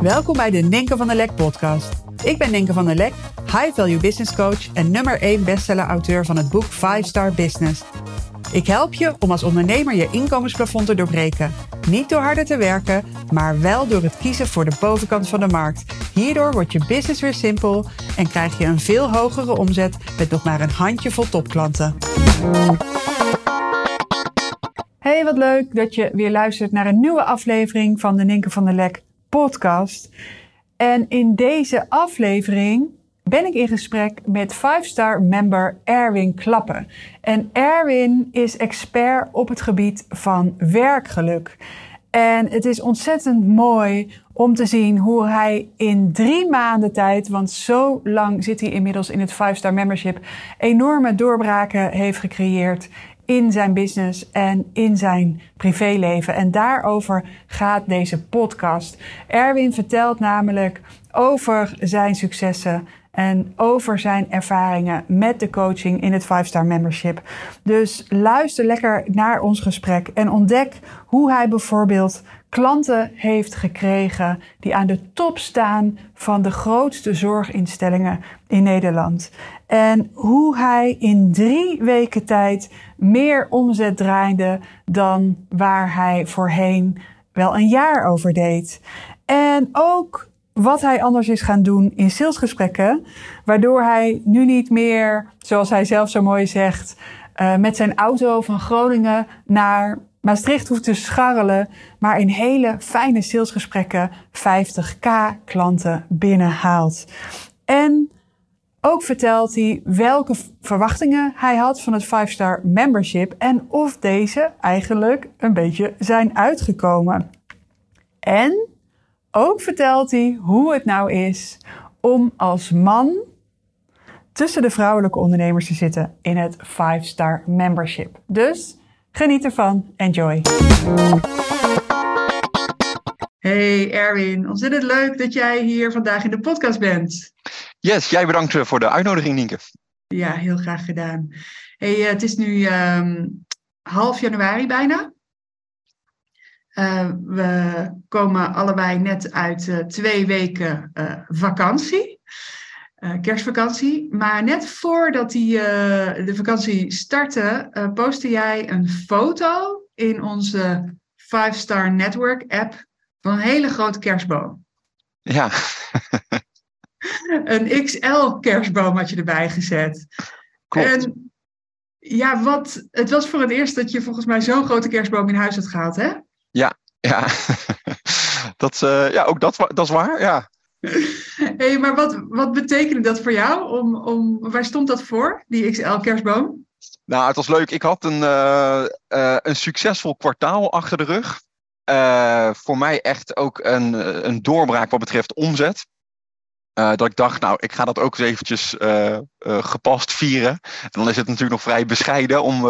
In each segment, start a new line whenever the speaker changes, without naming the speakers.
Welkom bij de Ninke van der Lek podcast. Ik ben Ninke van der Lek, high value business coach en nummer 1 bestseller auteur van het boek 5 Star Business. Ik help je om als ondernemer je inkomensplafond te doorbreken. Niet door harder te werken, maar wel door het kiezen voor de bovenkant van de markt. Hierdoor wordt je business weer simpel en krijg je een veel hogere omzet met nog maar een handjevol topklanten. Hey, wat leuk dat je weer luistert naar een nieuwe aflevering van de Ninke van der Lek podcast. En in deze aflevering ben ik in gesprek met 5-star member Erwin Klappen. En Erwin is expert op het gebied van werkgeluk. En het is ontzettend mooi om te zien hoe hij in drie maanden tijd, want zo lang zit hij inmiddels in het 5-star membership, enorme doorbraken heeft gecreëerd in zijn business en in zijn privéleven. En daarover gaat deze podcast. Erwin vertelt namelijk over zijn successen en over zijn ervaringen met de coaching in het 5-star membership. Dus luister lekker naar ons gesprek en ontdek hoe hij bijvoorbeeld klanten heeft gekregen die aan de top staan van de grootste zorginstellingen in Nederland. En hoe hij in drie weken tijd meer omzet draaide dan waar hij voorheen wel een jaar over deed. En ook wat hij anders is gaan doen in salesgesprekken, waardoor hij nu niet meer, zoals hij zelf zo mooi zegt, uh, met zijn auto van Groningen naar Maastricht hoeft te scharrelen, maar in hele fijne salesgesprekken 50k klanten binnenhaalt. En ook vertelt hij welke verwachtingen hij had van het 5-star membership en of deze eigenlijk een beetje zijn uitgekomen. En ook vertelt hij hoe het nou is om als man tussen de vrouwelijke ondernemers te zitten in het 5-star membership. Dus geniet ervan. Enjoy. Hey Erwin, ontzettend leuk dat jij hier vandaag in de podcast bent.
Yes, jij bedankt eh, voor de uitnodiging, Nienke.
Ja, heel graag gedaan. Hey, eh, het is nu um, half januari bijna. Uh, we komen allebei net uit uh, twee weken uh, vakantie, kerstvakantie. Maar net voordat die, de vakantie startte, postte jij een foto in onze 5-Star Network app van een hele grote kerstboom.
Ja.
een XL kerstboom had je erbij gezet.
Klopt.
En ja, wat, het was voor het eerst dat je volgens mij zo'n grote kerstboom in huis had gehaald, hè?
Ja, ja. dat, uh, ja ook dat, dat is waar, ja.
hey, maar wat, wat betekende dat voor jou? Om, om, waar stond dat voor, die XL kerstboom?
Nou, het was leuk. Ik had een, uh, uh, een succesvol kwartaal achter de rug. voor mij echt ook een, een doorbraak wat betreft omzet. Uh, dat ik dacht, nou, ik ga dat ook eens eventjes uh, uh, gepast vieren. En dan is het natuurlijk nog vrij bescheiden om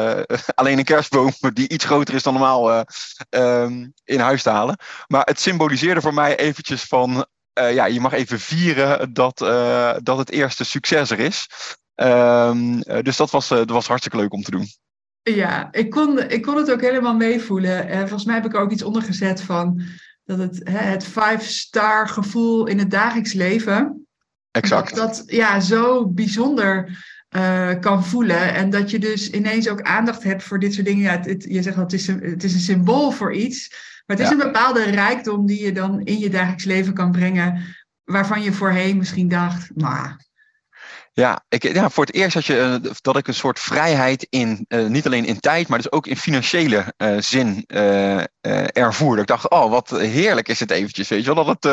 alleen een kerstboom die iets groter is dan normaal um, in huis te halen. Maar het symboliseerde voor mij eventjes van, ja, je mag even vieren dat, dat het eerste succes er is. Um, dus dat was, dat was hartstikke leuk om te doen.
Ja, ik kon, ik kon het ook helemaal meevoelen. En volgens mij heb ik er ook iets onder gezet van dat het, hè, het five-star gevoel in het dagelijks leven.
Exact.
Dat, dat ja, zo bijzonder uh, kan voelen. En dat je dus ineens ook aandacht hebt voor dit soort dingen. Ja, het, het, je zegt al, het is, een, het is een symbool voor iets. Maar het is ja. een bepaalde rijkdom die je dan in je dagelijks leven kan brengen. Waarvan je voorheen misschien dacht, maar
ja, ik, ja, voor het eerst had je, uh, dat ik een soort vrijheid in, uh, niet alleen in tijd, maar dus ook in financiële uh, zin ervoer. Dat ik dacht, oh, wat heerlijk is het eventjes, weet je wel. Dat, het,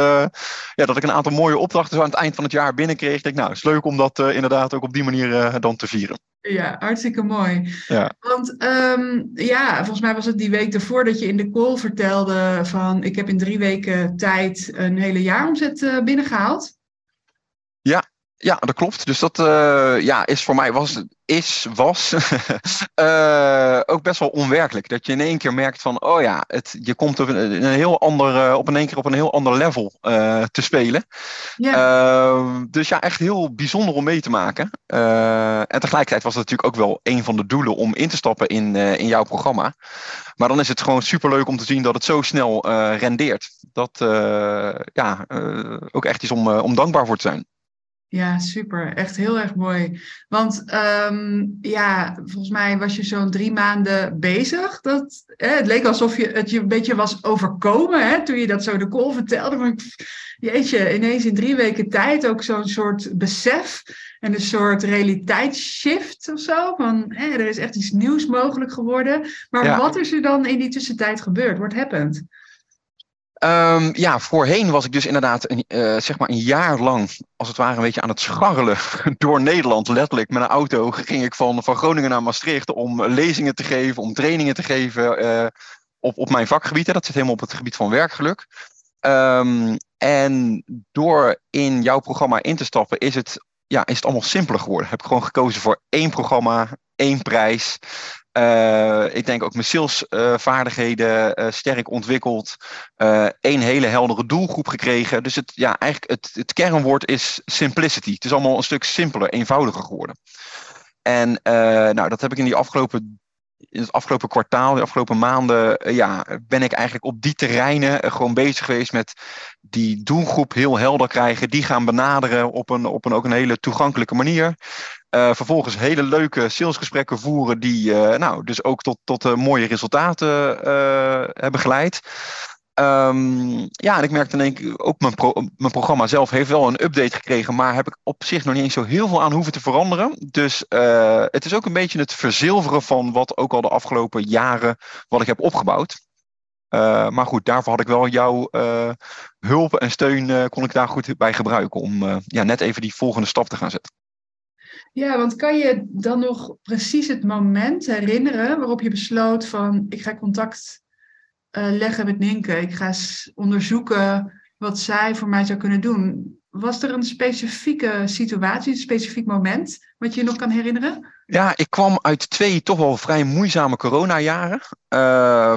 ja, dat ik een aantal mooie opdrachten zo aan het eind van het jaar binnenkreeg. Ik denk, nou, het is leuk om dat inderdaad ook op die manier dan te vieren.
Ja, hartstikke mooi.
Ja.
Want um, ja, volgens mij was het die week ervoor dat je in de call vertelde van ik heb in drie weken tijd een hele jaaromzet binnengehaald.
Ja, dat klopt. Dus dat uh, ja, is voor mij was, is, was uh, ook best wel onwerkelijk. Dat je in één keer merkt van, oh ja, het, je komt op een, een heel ander, op in één keer op een heel ander level uh, te spelen. Ehm, dus ja, echt heel bijzonder om mee te maken. en tegelijkertijd was het natuurlijk ook wel een van de doelen om in te stappen in, in jouw programma. Maar dan is het gewoon superleuk om te zien dat het zo snel rendeert. Dat ja, ook echt is om, om dankbaar voor te zijn.
Ja, super. Echt heel erg mooi. Want um, ja, volgens mij was je zo'n drie maanden bezig. Dat, hè, het leek alsof je, het je een beetje was overkomen hè, toen je dat zo de call vertelde. Maar jeetje, ineens in drie weken tijd ook zo'n soort besef en een soort realiteitsshift of zo. Van hè, er is echt iets nieuws mogelijk geworden. Maar wat is er dan in die tussentijd gebeurd? What happened?
Um, ja, voorheen was ik dus inderdaad een, uh, zeg maar een jaar lang, als het ware, een beetje aan het scharrelen door Nederland. Letterlijk met een auto ging ik van, van Groningen naar Maastricht om lezingen te geven, om trainingen te geven uh, op, op mijn vakgebied. Dat zit helemaal op het gebied van werkgeluk. Um, en door in jouw programma in te stappen, is het, ja, is het allemaal simpeler geworden. Heb gewoon gekozen voor één programma, één prijs. Uh, ik denk ook mijn salesvaardigheden uh, sterk ontwikkeld. Eén hele heldere doelgroep gekregen. Dus het, ja, eigenlijk het, het kernwoord is simplicity. Het is allemaal een stuk simpeler, eenvoudiger geworden. En nou, dat heb ik in die afgelopen in het afgelopen kwartaal, de afgelopen maanden, ja, ben ik eigenlijk op die terreinen gewoon bezig geweest met die doelgroep heel helder krijgen. Die gaan benaderen op een, op een ook een hele toegankelijke manier. Uh, vervolgens hele leuke salesgesprekken voeren die uh, nou, dus ook tot, tot uh, mooie resultaten hebben geleid. Um, ja, en ik merkte in één ook mijn, mijn programma zelf heeft wel een update gekregen, maar heb ik op zich nog niet eens zo heel veel aan hoeven te veranderen. Dus het is ook een beetje het verzilveren van wat ook al de afgelopen jaren wat ik heb opgebouwd. maar goed, daarvoor had ik wel jouw hulp en steun, kon ik daar goed bij gebruiken om ja, net even die volgende stap te gaan zetten.
Ja, want kan je dan nog precies het moment herinneren waarop je besloot van ik ga contact uh, leggen met Ninke, ik ga onderzoeken wat zij voor mij zou kunnen doen. Was er een specifieke situatie, een specifiek moment wat je je nog kan herinneren?
Ja, ik kwam uit twee toch wel vrij moeizame coronajaren, uh,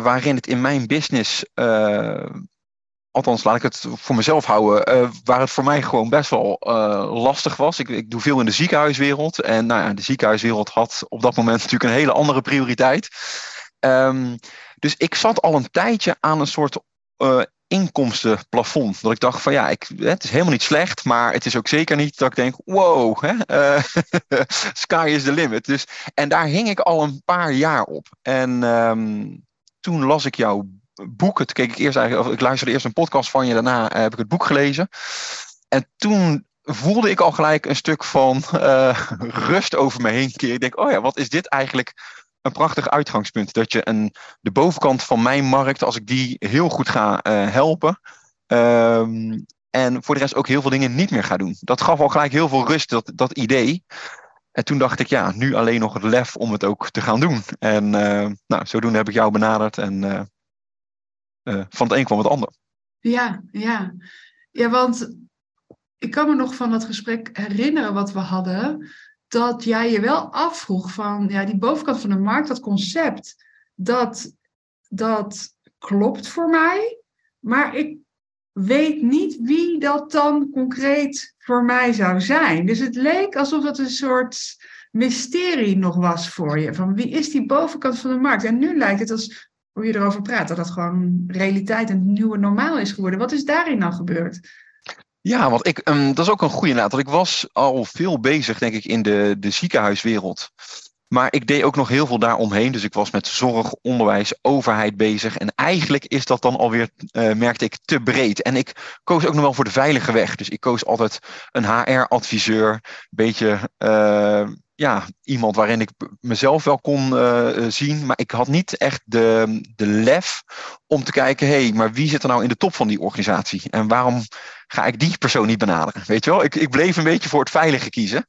waarin het in mijn business uh, althans laat ik het voor mezelf houden, uh, waar het voor mij gewoon best wel uh, lastig was. Ik, ik, doe veel in de ziekenhuiswereld. En nou ja, de ziekenhuiswereld had op dat moment natuurlijk een hele andere prioriteit. Um, dus ik zat al een tijdje aan een soort uh, inkomstenplafond. Dat ik dacht van ja, ik, het is helemaal niet slecht, maar het is ook zeker niet dat ik denk, wow, hè, sky is the limit. Dus, en daar hing ik al een paar jaar op. En um, toen las ik jouw boek. Het keek ik eerst eigenlijk, of ik luisterde eerst een podcast van je, daarna eh, heb ik het boek gelezen. En toen voelde ik al gelijk een stuk van uh, rust over me heen. Ik denk, oh ja, wat is dit eigenlijk een prachtig uitgangspunt. Dat je een, de bovenkant van mijn markt, als ik die heel goed ga uh, helpen. Um, en voor de rest ook heel veel dingen niet meer ga doen. Dat gaf al gelijk heel veel rust, dat, dat idee. En toen dacht ik, ja, nu alleen nog het lef om het ook te gaan doen. En uh, nou, zodoende heb ik jou benaderd en uh, van het een kwam het ander.
Ja, ja. Ja, want ik kan me nog van dat gesprek herinneren wat we hadden. Dat jij je wel afvroeg van ja, die bovenkant van de markt, dat concept, dat, dat klopt voor mij. Maar ik weet niet wie dat dan concreet voor mij zou zijn. Dus het leek alsof het een soort mysterie nog was voor je. Van wie is die bovenkant van de markt? En nu lijkt het als hoe je erover praat, dat dat gewoon realiteit en nieuwe normaal is geworden. Wat is daarin dan gebeurd?
Ja, want ik, um, dat is ook een goede naad. Want ik was al veel bezig, denk ik, in de, de ziekenhuiswereld. Maar ik deed ook nog heel veel daaromheen. Dus ik was met zorg, onderwijs, overheid bezig. En eigenlijk is dat dan alweer, uh, merkte ik, te breed. En ik koos ook nog wel voor de veilige weg. Dus ik koos altijd een HR-adviseur. Een beetje uh, ja, iemand waarin ik mezelf wel kon uh, zien. Maar ik had niet echt de, de lef om te kijken, hé, hey, maar wie zit er nou in de top van die organisatie? En waarom ga ik die persoon niet benaderen? Weet je wel, ik, ik bleef een beetje voor het veilige kiezen.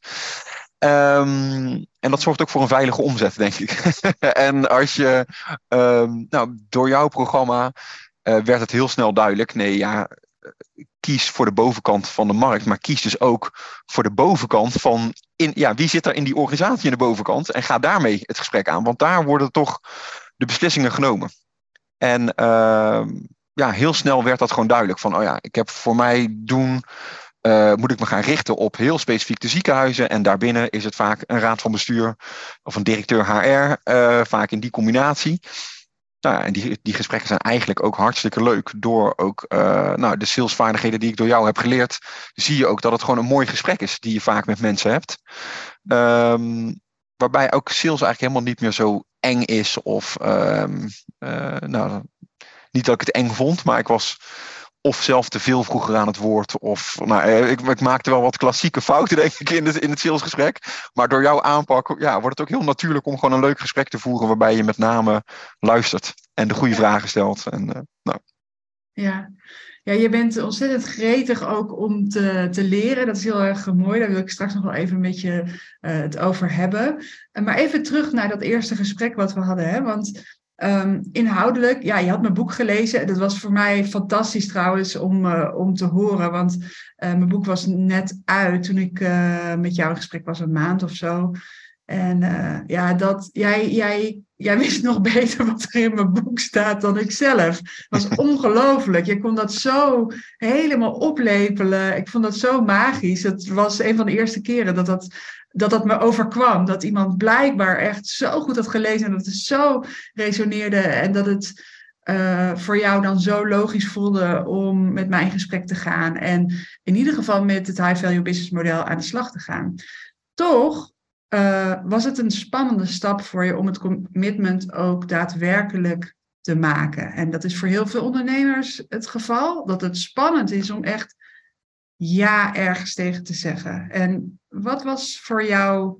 Um, en dat zorgt ook voor een veilige omzet, denk ik. en als je, um, nou, door jouw programma uh, werd het heel snel duidelijk, nee, ja, kies voor de bovenkant van de markt, maar kies dus ook voor de bovenkant van in, ja, wie zit er in die organisatie in de bovenkant en ga daarmee het gesprek aan, want daar worden toch de beslissingen genomen. En uh, ja, heel snel werd dat gewoon duidelijk van, oh ja, ik heb voor mij doen uh, moet ik me gaan richten op heel specifiek de ziekenhuizen. En daarbinnen is het vaak een raad van bestuur of een directeur HR, uh, vaak in die combinatie. Nou ja, en die, die gesprekken zijn eigenlijk ook hartstikke leuk. Door ook uh, nou, de salesvaardigheden die ik door jou heb geleerd, zie je ook dat het gewoon een mooi gesprek is die je vaak met mensen hebt. Um, waarbij ook sales eigenlijk helemaal niet meer zo eng is. Of um, nou, niet dat ik het eng vond, maar ik was of zelf te veel vroeger aan het woord. Of nou, eh, ik, ik maakte wel wat klassieke fouten, denk ik, in het, in het salesgesprek. Maar door jouw aanpak ja, wordt het ook heel natuurlijk om gewoon een leuk gesprek te voeren. Waarbij je met name luistert en de goede vragen stelt. En, uh, nou.
Ja. Ja, je bent ontzettend gretig ook om te, te leren. Dat is heel erg mooi. Daar wil ik straks nog wel even een beetje uh, het over hebben. maar even terug naar dat eerste gesprek wat we hadden. Hè? Want Um, inhoudelijk, ja, je had mijn boek gelezen. Dat was voor mij fantastisch trouwens om, uh, om te horen. Want uh, mijn boek was net uit toen ik uh, met jou in gesprek was, een maand of zo. En ja, dat, jij, jij, jij wist nog beter wat er in mijn boek staat dan ik zelf. Het was ongelooflijk. Je kon dat zo helemaal oplepelen. Ik vond dat zo magisch. Het was een van de eerste keren dat dat dat dat me overkwam. Dat iemand blijkbaar echt zo goed had gelezen en dat het zo resoneerde en dat het uh, voor jou dan zo logisch voelde om met mij in gesprek te gaan en in ieder geval met het high value business model aan de slag te gaan. Toch uh, was het een spannende stap voor je om het commitment ook daadwerkelijk te maken. En dat is voor heel veel ondernemers het geval, dat het spannend is om echt ja ergens tegen te zeggen. En wat was voor jou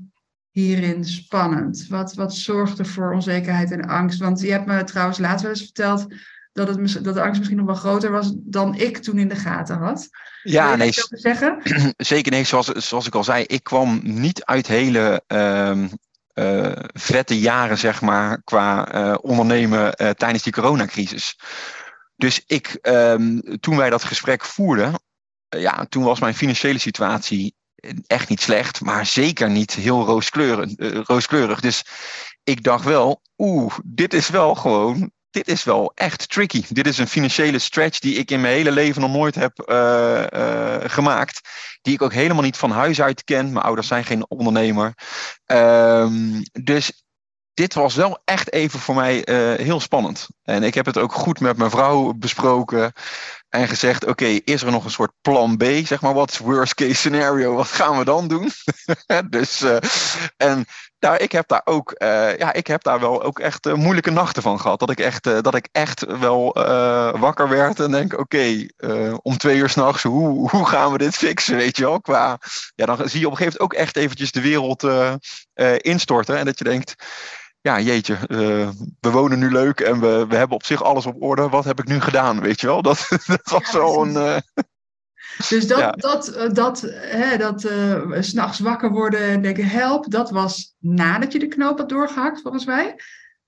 hierin spannend? Wat, wat zorgde voor onzekerheid en angst? Want je hebt me trouwens laatst wel eens verteld dat, het, dat de angst misschien nog wel groter was dan ik toen in de gaten had.
Ja, nee.
Zeggen?
Zeker nee, zoals, zoals ik al zei, ik kwam niet uit hele uh, uh, vette jaren, zeg maar, qua uh, ondernemen uh, tijdens die coronacrisis. Dus ik, ehm, toen wij dat gesprek voerden, ja, toen was mijn financiële situatie echt niet slecht, maar zeker niet heel rooskleurig. Uh, rooskleurig. Dus ik dacht wel, oeh, dit is wel gewoon, dit is wel echt tricky. Dit is een financiële stretch die ik in mijn hele leven nog nooit heb gemaakt. Die ik ook helemaal niet van huis uit ken. Mijn ouders zijn geen ondernemer. Um, dus dit was wel echt even voor mij heel spannend. En ik heb het ook goed met mijn vrouw besproken. En gezegd, oké, is er nog een soort plan B? Zeg maar, wat is worst case scenario? Wat gaan we dan doen? dus, uh, en nou, ik heb daar ook, uh, ja, ik heb daar wel ook echt uh, moeilijke nachten van gehad. Dat ik echt, dat ik echt wel wakker werd en denk, oké, om twee uur s'nachts, hoe, hoe gaan we dit fixen, weet je wel? Qua, ja, dan zie je op een gegeven moment ook echt eventjes de wereld instorten. En dat je denkt, ja, jeetje, uh, we wonen nu leuk en we, we hebben op zich alles op orde. Wat heb ik nu gedaan, weet je wel? Dat, dat was ja, een... Uh,
dus dat, ja. dat, dat, hè, dat uh, s'nachts wakker worden en denken help, dat was nadat je de knoop had doorgehakt, volgens mij.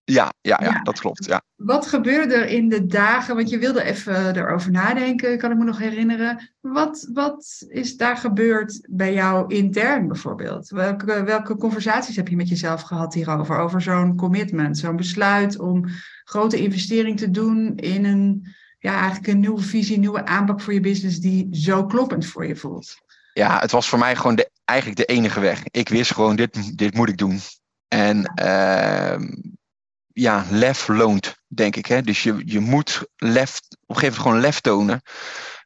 Ja, ja, ja, ja, dat klopt. Ja.
Wat gebeurde er in de dagen? Want je wilde even erover nadenken, kan ik me nog herinneren. Wat, wat is daar gebeurd bij jou intern bijvoorbeeld? Welke, welke conversaties heb je met jezelf gehad hierover? Over zo'n commitment, zo'n besluit om grote investering te doen in een, ja, eigenlijk een nieuwe visie, nieuwe aanpak voor je business die zo kloppend voor je voelt?
Ja, het was voor mij gewoon de, eigenlijk de enige weg. Ik wist gewoon, dit, dit moet ik doen. En uh, ja, lef loont, denk ik. Hè? Dus je, je moet lef, op een gegeven moment gewoon lef tonen.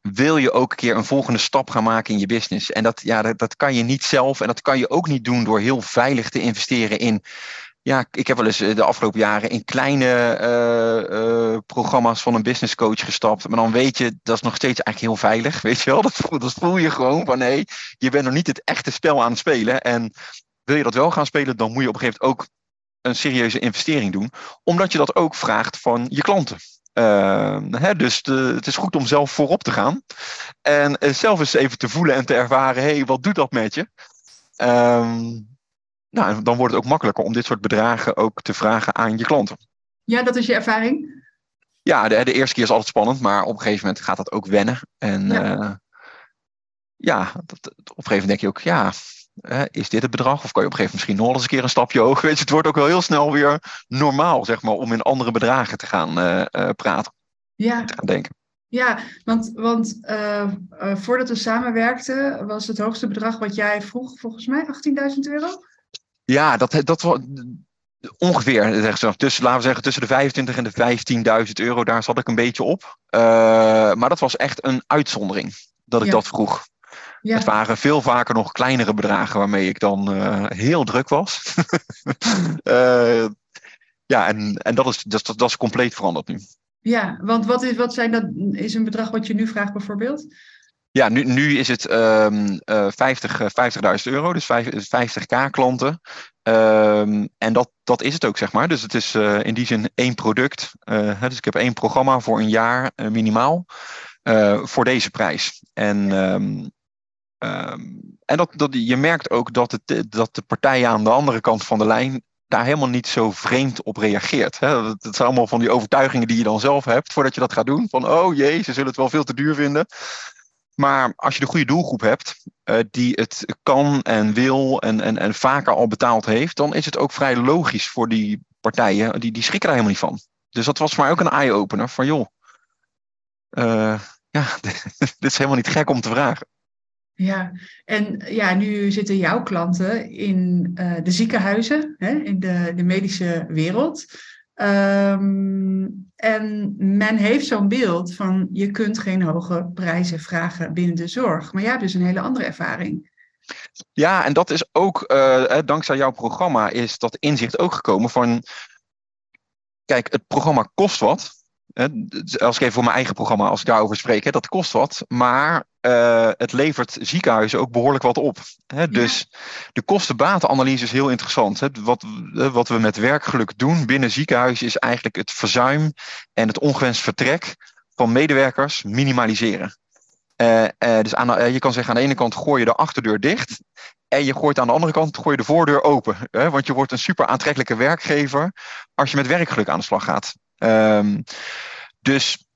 Wil je ook een keer een volgende stap gaan maken in je business? En dat, ja, dat, kan je niet zelf. En dat kan je ook niet doen door heel veilig te investeren in. Ja, ik heb wel eens de afgelopen jaren in kleine uh, uh, programma's van een business coach gestapt. Maar dan weet je, dat is nog steeds eigenlijk heel veilig. Weet je wel, dat voel, dat voel je gewoon van nee, je bent nog niet het echte spel aan het spelen. En wil je dat wel gaan spelen, dan moet je op een gegeven moment ook een serieuze investering doen, omdat je dat ook vraagt van je klanten. Uh, hè, dus de, het is goed om zelf voorop te gaan. En uh, zelf eens even te voelen en te ervaren: hé, hey, wat doet dat met je? Um, nou, dan wordt het ook makkelijker om dit soort bedragen ook te vragen aan je klanten.
Ja, dat is je ervaring?
ja, de, de, eerste keer is altijd spannend, maar op een gegeven moment gaat dat ook wennen. En ja, ja dat, op een gegeven moment denk je ook, ja, is dit het bedrag? Of kan je op een gegeven moment misschien nog eens een keer een stapje hoger? Weet je, het wordt ook wel heel snel weer normaal, zeg maar, om in andere bedragen te gaan praten.
Ja.
Te gaan denken.
Ja, want, want uh, voordat we samenwerkten, was het hoogste bedrag wat jij vroeg, volgens mij, 18.000 euro?
Ja, dat, dat was ongeveer, tussen, laten we zeggen, tussen de 25 en de 15.000 euro, daar zat ik een beetje op. Maar dat was echt een uitzondering dat ik ja. dat vroeg. Ja. Het waren veel vaker nog kleinere bedragen waarmee ik dan heel druk was. ja, en, en dat, is, dat, dat is compleet veranderd nu.
Ja, want wat is, wat zijn dat, is een bedrag wat je nu vraagt bijvoorbeeld?
Ja, nu, nu is het um, uh, 50, 50.000 euro, dus 50k klanten. Um, en dat, dat is het ook, zeg maar. Dus het is uh, in die zin één product. Uh, dus ik heb één programma voor een jaar minimaal voor deze prijs. En, um, en dat, dat, je merkt ook dat, het, dat de partijen aan de andere kant van de lijn daar helemaal niet zo vreemd op reageert. Hè? Dat, zijn allemaal van die overtuigingen die je dan zelf hebt voordat je dat gaat doen. Van, oh jee, ze zullen het wel veel te duur vinden. Maar als je de goede doelgroep hebt, uh, die het kan en wil en, en, en vaker al betaald heeft, dan is het ook vrij logisch voor die partijen. Die, die schrikken daar helemaal niet van. Dus dat was voor mij ook een eye-opener van, joh, uh, ja, dit is helemaal niet gek om te vragen.
Ja, en ja, nu zitten jouw klanten in uh, de ziekenhuizen, hè, in de, de medische wereld. Um, en men heeft zo'n beeld van je kunt geen hoge prijzen vragen binnen de zorg. Maar jij hebt dus een hele andere ervaring.
Ja, en dat is ook, uh, dankzij jouw programma, is dat inzicht ook gekomen van. Kijk, het programma kost wat. Als ik even voor mijn eigen programma, als ik daarover spreek, hè, dat kost wat. Maar uh, het levert ziekenhuizen ook behoorlijk wat op. Hè? Dus de kostenbatenanalyse is heel interessant. Hè? Wat, wat we met werkgeluk doen binnen ziekenhuizen is eigenlijk het verzuim en het ongewenst vertrek van medewerkers minimaliseren. Uh, uh, dus aan, je kan zeggen aan de ene kant gooi je de achterdeur dicht. En je gooit aan de andere kant gooi je de voordeur open. Hè? Want je wordt een super aantrekkelijke werkgever als je met werkgeluk aan de slag gaat. Um, dus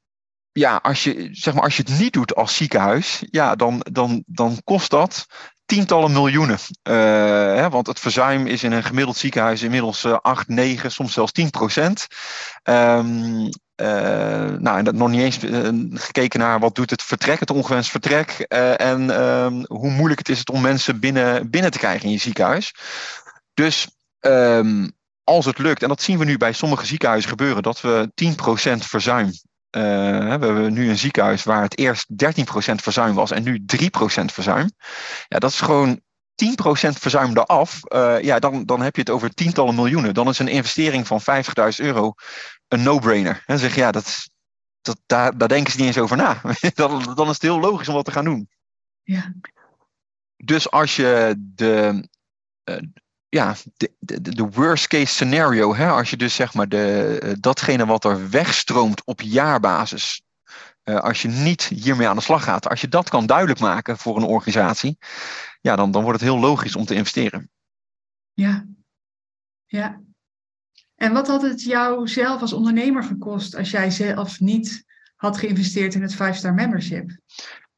ja, als je, zeg maar, als je het niet doet als ziekenhuis, ja, dan, dan, dan kost dat tientallen miljoenen. Uh, hè, want het verzuim is in een gemiddeld ziekenhuis inmiddels uh, 8, 9, soms zelfs 10 procent. Um, nou, en dat nog niet eens uh, gekeken naar wat doet het vertrek, het ongewenst vertrek. Uh, en um, hoe moeilijk het is het om mensen binnen, binnen te krijgen in je ziekenhuis. Dus als het lukt, en dat zien we nu bij sommige ziekenhuizen gebeuren, dat we 10% verzuim uh, we hebben nu een ziekenhuis waar het eerst 13% verzuim was en nu 3% verzuim. Ja, dat is gewoon 10% verzuim eraf. Uh, ja, dan, dan heb je het over tientallen miljoenen. Dan is een investering van 50.000 euro een no-brainer. En zeg je, ja, dat, dat, daar, daar denken ze niet eens over na. dan, dan is het heel logisch om dat te gaan doen.
Ja.
Dus als je de, uh, ja, de, de, de, worst case scenario, hè, als je dus zeg maar de, datgene wat er wegstroomt op jaarbasis, uh, als je niet hiermee aan de slag gaat, als je dat kan duidelijk maken voor een organisatie, ja, dan, dan wordt het heel logisch om te investeren.
Ja, ja. En wat had het jou zelf als ondernemer gekost als jij zelf niet had geïnvesteerd in het 5-star membership?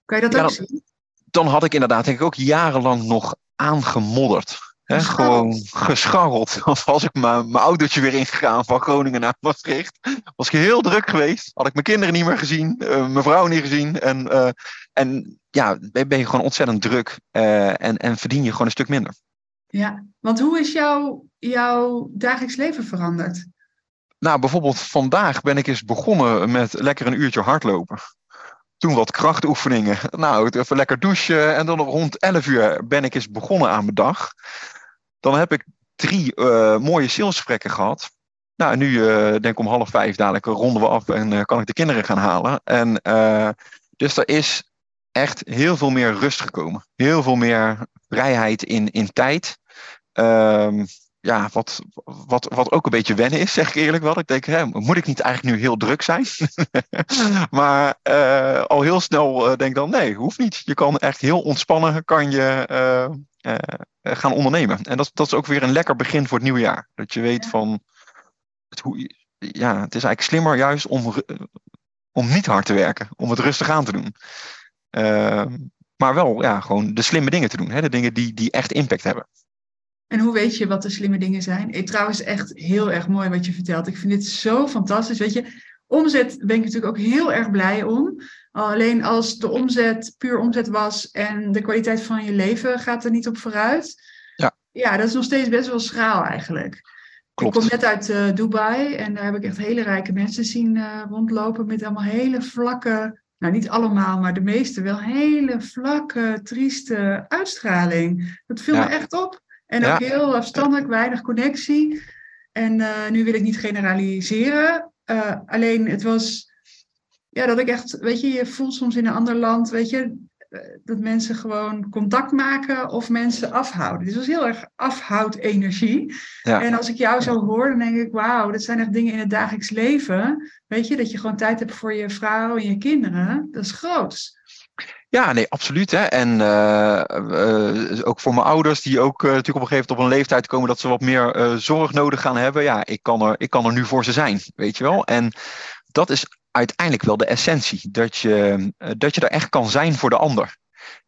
Kan je dat ja, ook
dan,
zien?
Dan had ik inderdaad denk ik ook jarenlang nog aangemodderd. He, gewoon gescharreld. Als ik mijn autootje weer ingegaan van Groningen naar Maastricht. Was ik heel druk geweest. Had ik mijn kinderen niet meer gezien. Uh, mijn vrouw niet gezien. En, uh, en ja, ben je gewoon ontzettend druk. Uh, en, en verdien je gewoon een stuk minder.
Ja, want hoe is jouw, jouw dagelijks leven veranderd?
Nou, bijvoorbeeld vandaag ben ik eens begonnen met lekker een uurtje hardlopen. Toen wat krachtoefeningen. Nou, even lekker douchen. En dan rond 11 uur ben ik eens begonnen aan mijn dag. Dan heb ik drie uh, mooie salesgesprekken gehad. Nou, nu uh, denk ik om half vijf dadelijk ronden we af en uh, kan ik de kinderen gaan halen. En dus er is echt heel veel meer rust gekomen. Heel veel meer vrijheid in, in tijd. Um, ja, wat, wat, wat ook een beetje wennen is, zeg ik eerlijk wel. Ik denk, hè, moet ik niet eigenlijk nu heel druk zijn? maar uh, al heel snel uh, denk dan, nee, hoeft niet. Je kan echt heel ontspannen kan je, uh, gaan ondernemen. En dat, dat is ook weer een lekker begin voor het nieuwe jaar. Dat je weet van, het, hoe, ja, het is eigenlijk slimmer juist om, om niet hard te werken, om het rustig aan te doen. Ehm, maar wel ja, gewoon de slimme dingen te doen, hè? de dingen die, die echt impact hebben.
En hoe weet je wat de slimme dingen zijn? Ik, trouwens, echt heel erg mooi wat je vertelt. Ik vind dit zo fantastisch. Weet je, omzet ben ik natuurlijk ook heel erg blij om. Alleen als de omzet puur omzet was en de kwaliteit van je leven gaat er niet op vooruit. Ja, ja dat is nog steeds best wel schraal eigenlijk. Klopt. Ik kom net uit uh, Dubai en daar heb ik echt hele rijke mensen zien uh, rondlopen met allemaal hele vlakke, nou niet allemaal, maar de meeste wel hele vlakke, trieste uitstraling. Dat viel me echt op. En ook heel afstandelijk, weinig connectie. En uh, nu wil ik niet generaliseren. alleen het was, ja, dat ik echt, weet je, je voelt soms in een ander land, weet je, dat mensen gewoon contact maken of mensen afhouden. Dus het was heel erg afhoudenergie. Ja. En als ik jou zo hoor, dan denk ik, wauw, dat zijn echt dingen in het dagelijks leven. Weet je, dat je gewoon tijd hebt voor je vrouw en je kinderen. Dat is groot.
Ja, nee, absoluut. Hè. En uh, ook voor mijn ouders, die ook uh, natuurlijk op een gegeven moment op een leeftijd komen dat ze wat meer zorg nodig gaan hebben. Ja, ik kan, er, ik kan er nu voor ze zijn, weet je wel. En dat is uiteindelijk wel de essentie. Dat je, eh, dat je er echt kan zijn voor de ander.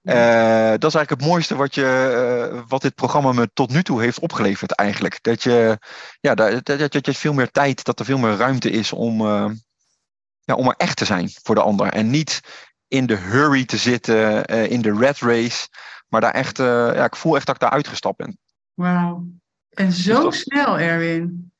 Dat is eigenlijk het mooiste wat, je, wat dit programma me tot nu toe heeft opgeleverd eigenlijk. Dat je, ja, dat, dat, dat je veel meer tijd, dat er veel meer ruimte is om, ja, om er echt te zijn voor de ander. En niet in de hurry te zitten, in de red race. Maar daar echt, ja, ik voel echt dat ik daar uitgestapt ben.
Wauw. En zo dus snel, Erwin.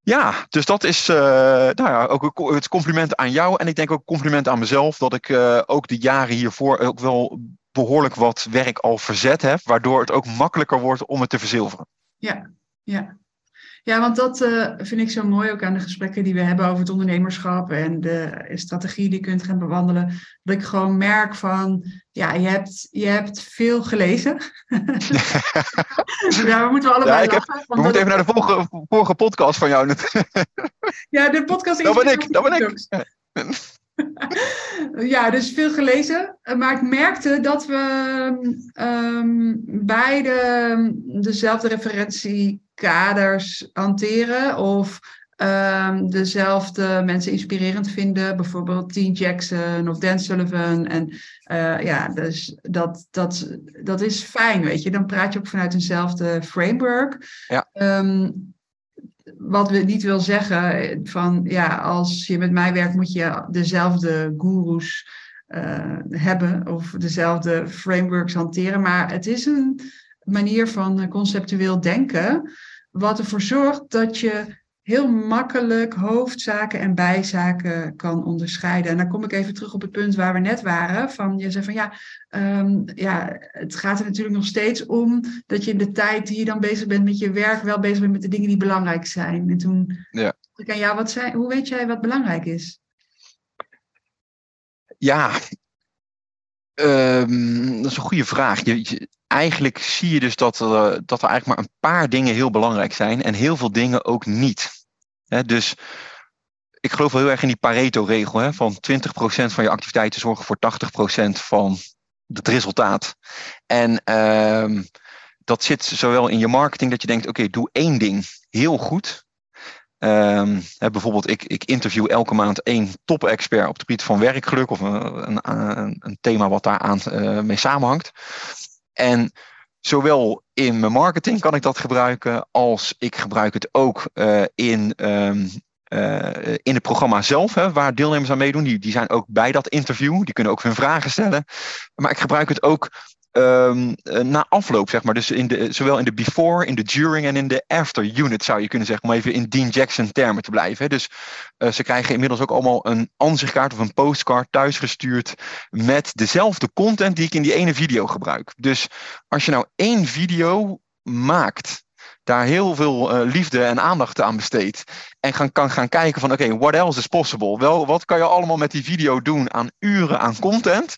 Ja, dus dat is uh, nou ja, ook het compliment aan jou. En ik denk ook compliment aan mezelf. Dat ik uh, ook de jaren hiervoor ook wel behoorlijk wat werk al verzet heb. Waardoor het ook makkelijker wordt om het te verzilveren.
Ja, ja. Ja, want dat uh, vind ik zo mooi ook aan de gesprekken die we hebben over het ondernemerschap en de strategie die je kunt gaan bewandelen. Dat ik gewoon merk van, ja, je hebt, je hebt veel gelezen. ja, we moeten allebei ja, lachen.
we moeten even naar de vorige, vorige podcast van jou.
ja, de podcast
is... Dat ben ik, dat ben ik.
ja, dus veel gelezen. Maar ik merkte dat we um, beide dezelfde referentiekaders hanteren. Of um, dezelfde mensen inspirerend vinden. Bijvoorbeeld Dean Jackson of Dan Sullivan. En uh, ja, dus dat, dat, dat is fijn, weet je. Dan praat je ook vanuit eenzelfde framework. Ja. Um, wat we niet wil zeggen van ja, als je met mij werkt, moet je dezelfde gurus uh, hebben of dezelfde frameworks hanteren. Maar het is een manier van conceptueel denken, wat ervoor zorgt dat je heel makkelijk hoofdzaken en bijzaken kan onderscheiden. En dan kom ik even terug op het punt waar we net waren. Van je zei van ja, um, ja, het gaat er natuurlijk nog steeds om dat je in de tijd die je dan bezig bent met je werk, wel bezig bent met de dingen die belangrijk zijn. En toen ja. ik aan jou, wat zijn, hoe weet jij wat belangrijk is?
Ja, um, dat is een goede vraag. Je, eigenlijk zie je dus dat er, dat er eigenlijk maar een paar dingen heel belangrijk zijn en heel veel dingen ook niet dus ik geloof wel heel erg in die Pareto-regel van 20% van je activiteiten zorgen voor 80% van het resultaat. En uh, dat zit zowel in je marketing dat je denkt, oké, doe één ding heel goed. Um, hè, bijvoorbeeld, ik, ik interview elke maand één top-expert op het gebied van werkgeluk of een, een, een thema wat daar aan uh, mee samenhangt. En zowel in mijn marketing kan ik dat gebruiken, als ik gebruik het ook uh, in, um, uh, in het programma zelf, hè, waar deelnemers aan meedoen. Die, die zijn ook bij dat interview, die kunnen ook hun vragen stellen. Maar ik gebruik het ook um, na afloop, zeg maar. Dus in de, zowel in de before, in de during en in de after unit zou je kunnen zeggen, om even in Dean Jackson termen te blijven. Hè. Dus uh, ze krijgen inmiddels ook allemaal een ansichtkaart of een postcard thuisgestuurd met dezelfde content die ik in die ene video gebruik. Dus als je nou één video maakt daar heel veel uh, liefde en aandacht aan besteedt. En gaan, kan gaan kijken van oké, what else is possible? Wel, wat kan je allemaal met die video doen aan uren aan content?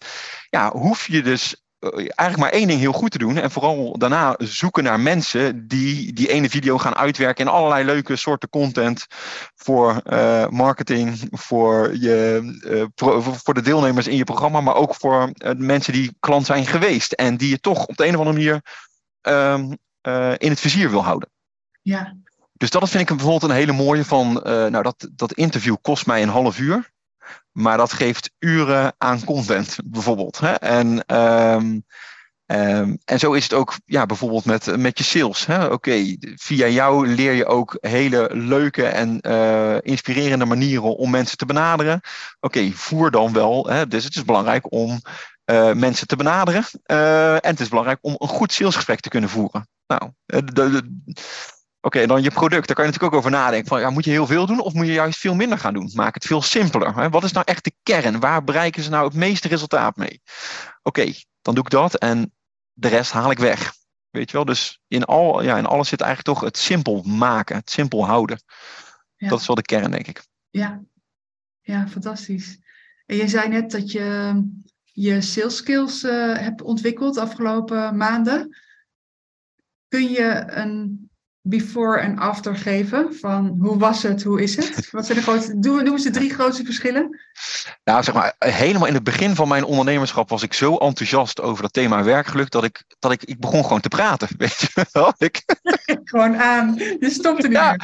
Ja, hoef je dus eh, eigenlijk maar één ding heel goed te doen. En vooral daarna zoeken naar mensen die die ene video gaan uitwerken in allerlei leuke soorten content. Voor uh, marketing, voor, je, uh, pro, voor de deelnemers in je programma, maar ook voor uh, mensen die klant zijn geweest. En die je toch op de een of andere manier um, in het vizier wil houden.
Ja,
Dus dat vind ik bijvoorbeeld een hele mooie van, nou dat, dat interview kost mij een half uur. Maar dat geeft uren aan content, bijvoorbeeld. Hè? En, ehm, ehm, en zo is het ook ja, bijvoorbeeld met, met je sales. Oké, via jou leer je ook hele leuke en uh, inspirerende manieren om mensen te benaderen. Oké, voer dan wel. Hè? Dus het is belangrijk om uh, mensen te benaderen. Uh, en het is belangrijk om een goed salesgesprek te kunnen voeren. Nou, de, de, Oké, dan je product. Daar kan je natuurlijk ook over nadenken. Van, ja, moet je heel veel doen of moet je juist veel minder gaan doen? Maak het veel simpeler. Hè? Wat is nou echt de kern? Waar bereiken ze nou het meeste resultaat mee? Oké, dan doe ik dat en de rest haal ik weg. Weet je wel? Dus in, al, ja, in alles zit eigenlijk toch het simpel maken, het simpel houden. Ja. Dat is wel de kern, denk ik.
Ja, ja fantastisch. En je zei net dat je je sales skills uh, hebt ontwikkeld de afgelopen maanden. Kun je een before en after geven? Van hoe was het, hoe is het? Wat zijn de grootste, noemen ze drie grootste verschillen?
Nou, zeg maar, helemaal in het begin van mijn ondernemerschap was ik zo enthousiast over dat thema werkgeluk dat ik, dat ik, ik begon gewoon te praten. Weet je wel? Ik...
gewoon aan, je stopte niet ja,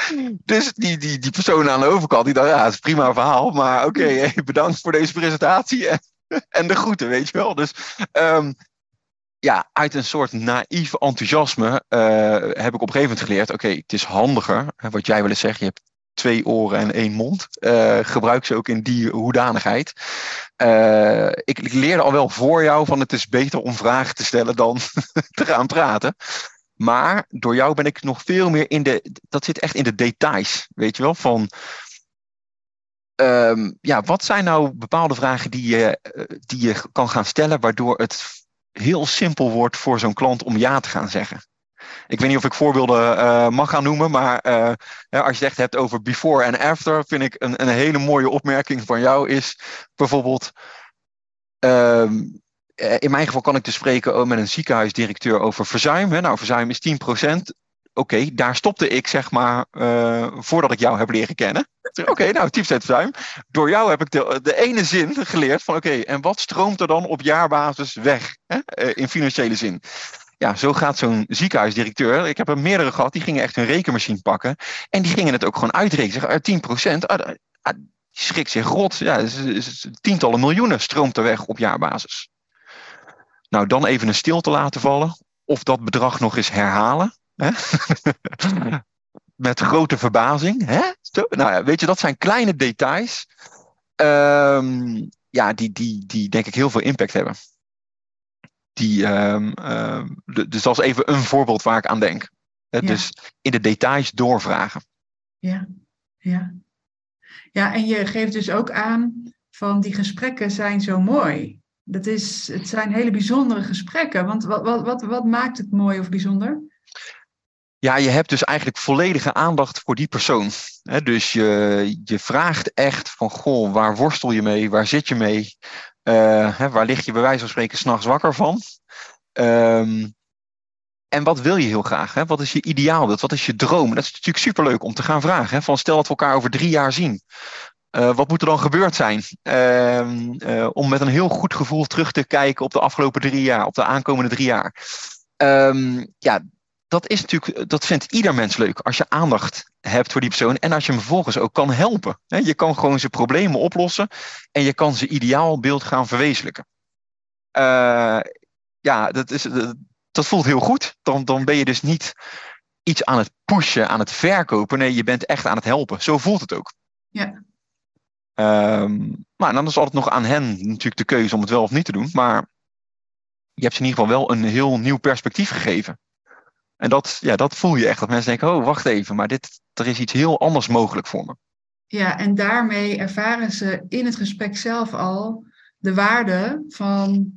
Dus die, die, die persoon aan de overkant, die dacht, ja, het is prima verhaal, maar oké, bedankt voor deze presentatie en, en de groeten, weet je wel. Dus um, ja, uit een soort naïef enthousiasme uh, heb ik op een gegeven moment geleerd: oké, het is handiger. Wat jij wil zeggen, je hebt twee oren en één mond. Uh, gebruik ze ook in die hoedanigheid. Uh, ik, ik, leerde al wel voor jou van het is beter om vragen te stellen dan te gaan praten. Maar door jou ben ik nog veel meer in de. Dat zit echt in de details. Weet je wel? Van. Um, ja, wat zijn nou bepaalde vragen die je, die je kan gaan stellen, waardoor het heel simpel wordt voor zo'n klant om ja te gaan zeggen. Ik weet niet of ik voorbeelden uh, mag gaan noemen, maar uh, als je het echt hebt over before en after, vind ik een, een hele mooie opmerking van jou is bijvoorbeeld. Uh, in mijn geval kan ik dus spreken met een ziekenhuisdirecteur over verzuim. Nou, verzuim is 10% oké, daar stopte ik zeg maar uh, voordat ik jou heb leren kennen. Oké, okay, nou, verzuim. Door jou heb ik de, de ene zin geleerd van oké, en wat stroomt er dan op jaarbasis weg hè, uh, in financiële zin? Ja, zo gaat zo'n ziekenhuisdirecteur. Ik heb er meerdere gehad, die gingen echt hun rekenmachine pakken. En die gingen het ook gewoon uitrekenen. Zeg, 10 procent, ah, ah, schrik zich rot. Ja, is, is, tientallen miljoenen stroomt er weg op jaarbasis. Nou, dan even een stilte laten vallen. Of dat bedrag nog eens herhalen. Hè? Met grote verbazing. Hè? Nou ja, weet je, dat zijn kleine details. Um, ja, die, die, die denk ik heel veel impact hebben. Die, um, um, dus dat is even een voorbeeld waar ik aan denk. Ja. Dus in de details doorvragen.
Ja, ja. Ja, en je geeft dus ook aan van die gesprekken zijn zo mooi. Dat is, het zijn hele bijzondere gesprekken. Want wat, wat, wat, wat maakt het mooi of bijzonder?
Ja, je hebt dus eigenlijk volledige aandacht voor die persoon. dus je, je vraagt echt van, goh, waar worstel je mee? Waar zit je mee? Uh, waar lig je bij wijze van spreken s'nachts wakker van? Um, en wat wil je heel graag? Hè? Wat is je ideaalbeeld? Wat is je droom? Dat is natuurlijk superleuk om te gaan vragen. Hè? Van stel dat we elkaar over drie jaar zien. Uh, wat moet er dan gebeurd zijn? Uh, uh, om met een heel goed gevoel terug te kijken op de afgelopen drie jaar, op de aankomende drie jaar. Um, ja, dat is natuurlijk, dat vindt ieder mens leuk. Als je aandacht hebt voor die persoon en als je hem vervolgens ook kan helpen. Je kan gewoon zijn problemen oplossen en je kan zijn ideaalbeeld gaan verwezenlijken. Uh, ja, dat, is, dat voelt heel goed. Dan, dan ben je dus niet iets aan het pushen, aan het verkopen. Nee, je bent echt aan het helpen. Zo voelt het ook.
Ja.
Um, maar dan is altijd nog aan hen natuurlijk de keuze om het wel of niet te doen. Maar je hebt ze in ieder geval wel een heel nieuw perspectief gegeven. En dat, ja, dat voel je echt. Dat mensen denken, oh, wacht even, maar dit, er is iets heel anders mogelijk voor me.
Ja, en daarmee ervaren ze in het gesprek zelf al de waarde van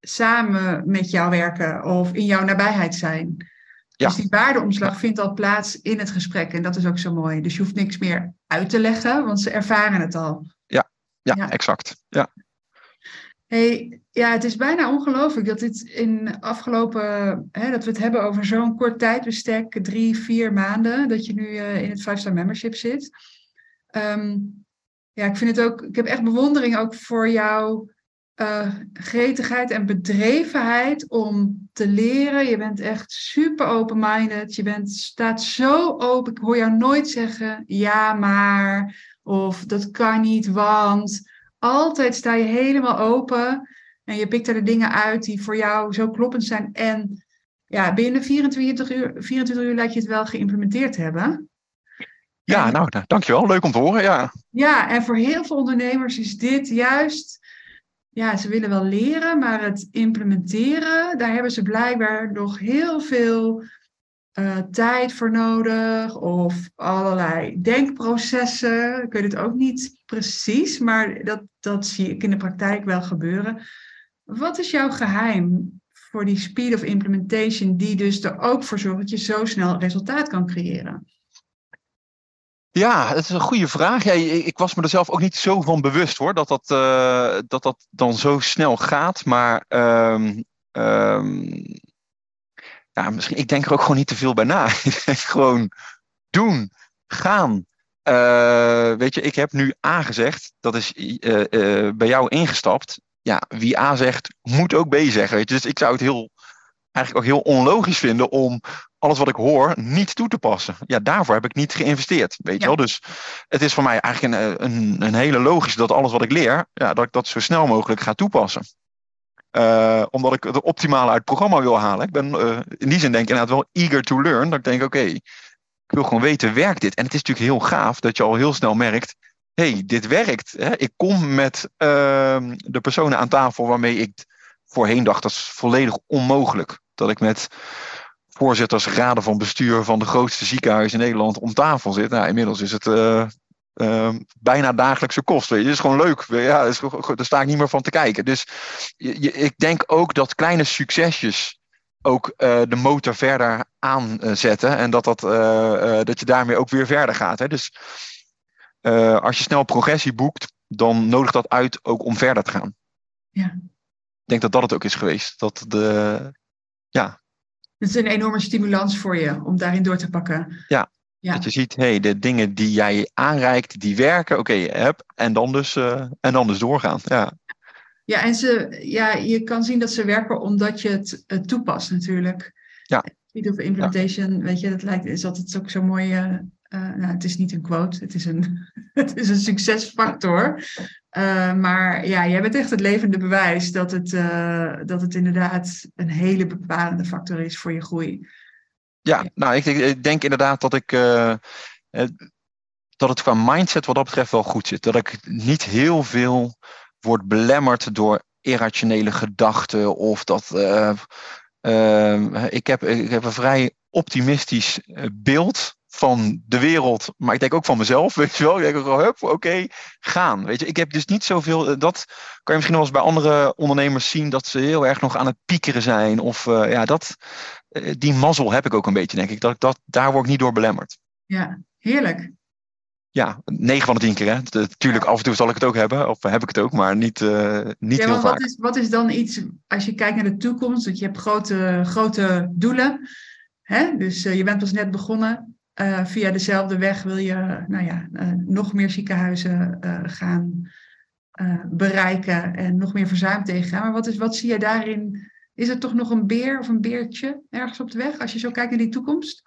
samen met jou werken of in jouw nabijheid zijn. Ja. Dus die waardeomslag vindt al plaats in het gesprek en dat is ook zo mooi. Dus je hoeft niks meer uit te leggen, want ze ervaren het al.
Ja, ja, ja. exact. Ja.
Hey, ja, het is bijna ongelooflijk dat dit in afgelopen, hè, dat we het hebben over zo'n kort tijdbestek, drie, vier maanden, dat je nu uh, in het 5-star membership zit. Um, ja, ik vind het ook, ik heb echt bewondering ook voor jou, uh, gretigheid en bedrevenheid om te leren. Je bent echt super open-minded. Je bent, staat zo open. Ik hoor jou nooit zeggen ja, maar. Of dat kan niet, want. Altijd sta je helemaal open. En je pikt er de dingen uit die voor jou zo kloppend zijn. En ja, binnen 24 uur, 24 uur lijkt je het wel geïmplementeerd hebben.
Ja, nou, dankjewel. Leuk om te horen, ja.
Ja, en voor heel veel ondernemers is dit juist... Ja, ze willen wel leren, maar het implementeren... daar hebben ze blijkbaar nog heel veel uh, tijd voor nodig... of allerlei denkprocessen. Ik weet het ook niet precies, maar dat, dat zie ik in de praktijk wel gebeuren. Wat is jouw geheim voor die speed of implementation, die dus er ook voor zorgt dat je zo snel resultaat kan creëren?
Ja, dat is een goede vraag. Ja, ik was me er zelf ook niet zo van bewust hoor, dat dat, uh, dat, dat dan zo snel gaat. Maar um, um, ja, misschien, ik denk er ook gewoon niet te veel bij na. gewoon doen, gaan. Uh, weet je, ik heb nu A gezegd, dat is uh, bij jou ingestapt. Ja, wie A zegt, moet ook B zeggen. Weet je? Dus ik zou het heel, eigenlijk ook heel onlogisch vinden om alles wat ik hoor niet toe te passen. Ja, daarvoor heb ik niet geïnvesteerd. Weet je wel? Dus het is voor mij eigenlijk een, een, een hele logische dat alles wat ik leer, ja, dat ik dat zo snel mogelijk ga toepassen. Uh, omdat ik het optimale uit het programma wil halen. Ik ben uh, in die zin denk ik inderdaad wel eager to learn. Dat ik denk, oké, okay, ik wil gewoon weten, werkt dit? En het is natuurlijk heel gaaf dat je al heel snel merkt, hey, dit werkt. Hè? Ik kom met uh, de personen aan tafel waarmee ik voorheen dacht, dat is volledig onmogelijk. Dat ik met voorzitters, raden van bestuur van de grootste ziekenhuizen in Nederland om tafel zit. Nou, inmiddels is het uh, uh, bijna dagelijkse kost. Het is gewoon leuk. Ja, daar sta ik niet meer van te kijken. Dus je, ik denk ook dat kleine succesjes ook uh, de motor verder aanzetten. En dat, dat, dat je daarmee ook weer verder gaat. Hè. Dus als je snel progressie boekt, dan nodigt dat uit ook om verder te gaan.
Ja.
Ik denk dat dat het ook is geweest. Dat de, ja,
het is een enorme stimulans voor je om daarin door te pakken.
Ja, ja. Dat je ziet, hey, de dingen die jij aanreikt, die werken. Oké, okay, en, dan dus, uh, en dan dus doorgaan. Ja.
Ja, en ze, ja, je kan zien dat ze werken omdat je het, het toepast natuurlijk.
Ja.
Speed of implementation, ja. weet je, dat lijkt, is altijd ook zo mooi. Uh, uh, nou, het is niet een quote, het is een, het is een succesfactor. Uh, maar ja, jij bent echt het levende bewijs dat het, uh, dat het inderdaad een hele bepalende factor is voor je groei.
Ja, nou, ik, ik denk inderdaad dat ik. Dat het qua mindset wat dat betreft wel goed zit. Dat ik niet heel veel word belemmerd door irrationele gedachten. Of dat. ik, heb, ik heb een vrij optimistisch beeld van de wereld, maar ik denk ook van mezelf, weet je wel. Ik denk ook oké, gaan. Weet je, ik heb dus niet zoveel, eh, dat kan je misschien wel eens bij andere ondernemers zien, dat ze heel erg nog aan het piekeren zijn. Of ja, dat, die mazzel heb ik ook een beetje, denk ik. Dat, dat, daar word ik niet door belemmerd.
Ja, heerlijk.
Ja, 9 van de 10 keer. Hè. Natuurlijk, af en toe zal ik het ook hebben, of heb ik het ook, maar niet, uh, niet ja, heel
wat
vaak.
Is, wat is dan iets, als je kijkt naar de toekomst, dat je hebt grote, grote doelen. Hè? Dus je bent pas net begonnen. Uh, via dezelfde weg wil je nou ja, nog meer ziekenhuizen gaan bereiken en nog meer verzuim tegengaan. Maar wat, is, wat zie je daarin? Is het toch nog een beer of een beertje ergens op de weg als je zo kijkt naar die toekomst?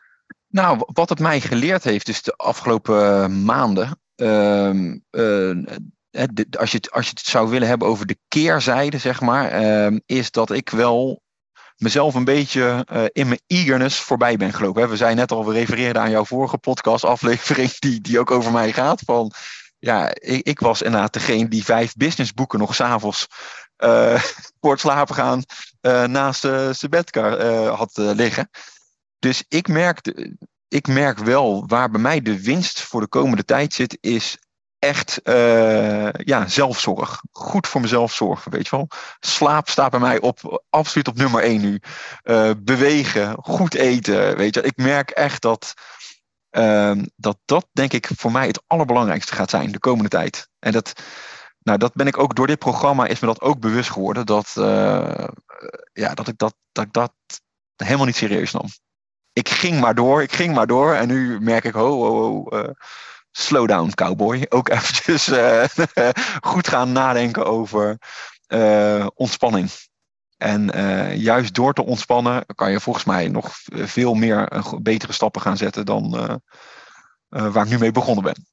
Nou, wat het mij geleerd heeft, dus de afgelopen maanden. Ehm, als, je het, als je het zou willen hebben over de keerzijde, zeg maar, ehm, is dat ik wel mezelf een beetje uh, in mijn eagerness voorbij ben gelopen. We zeiden net al, we refereerden aan jouw vorige podcastaflevering, die, die ook over mij gaat. Van, ja, ik, ik was inderdaad degene die vijf businessboeken nog s'avonds het slapen gaan naast zijn bedkar had liggen. Dus ik merk, ik merk wel waar bij mij de winst voor de komende tijd zit, is echt uh, ja, zelfzorg. Goed voor mezelf zorgen, weet je wel. Slaap staat bij mij op, absoluut op nummer één nu. Uh, bewegen, goed eten, weet je. Ik merk echt dat, uh, dat dat, denk ik, voor mij het allerbelangrijkste gaat zijn de komende tijd. En dat, nou, dat ben ik ook door dit programma, is me dat ook bewust geworden. Dat, uh, ja, dat ik dat, dat, dat helemaal niet serieus nam. Ik ging maar door, ik ging maar door. En nu merk ik, ho, ho, ho slow down cowboy. Ook eventjes uh, goed gaan nadenken over uh, ontspanning. En juist door te ontspannen kan je volgens mij nog veel meer betere stappen gaan zetten dan waar ik nu mee begonnen ben.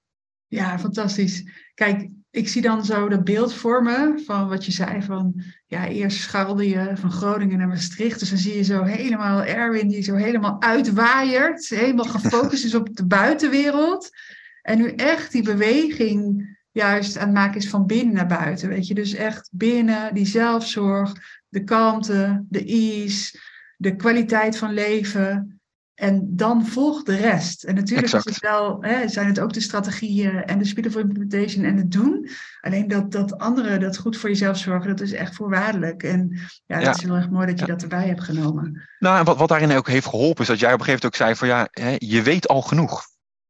Ja, fantastisch. Kijk, ik zie dan zo dat beeld vormen van wat je zei van, ja, eerst scharrelde je van Groningen naar Maastricht. Dus dan zie je zo helemaal Erwin die zo helemaal uitwaaiert, helemaal gefocust is op de buitenwereld. En nu echt die beweging juist aan het maken is van binnen naar buiten, weet je. Dus echt binnen, die zelfzorg, de kalmte, de ease, de kwaliteit van leven. En dan volgt de rest. En natuurlijk is het wel, hè, zijn het ook de strategieën en de speed of implementation en het doen. Alleen dat, dat andere, dat goed voor jezelf zorgen, dat is echt voorwaardelijk. En ja, dat is heel erg mooi dat je dat erbij hebt genomen.
Nou, en wat, wat daarin ook heeft geholpen, is dat jij op een gegeven moment ook zei van ja, hè, je weet al genoeg.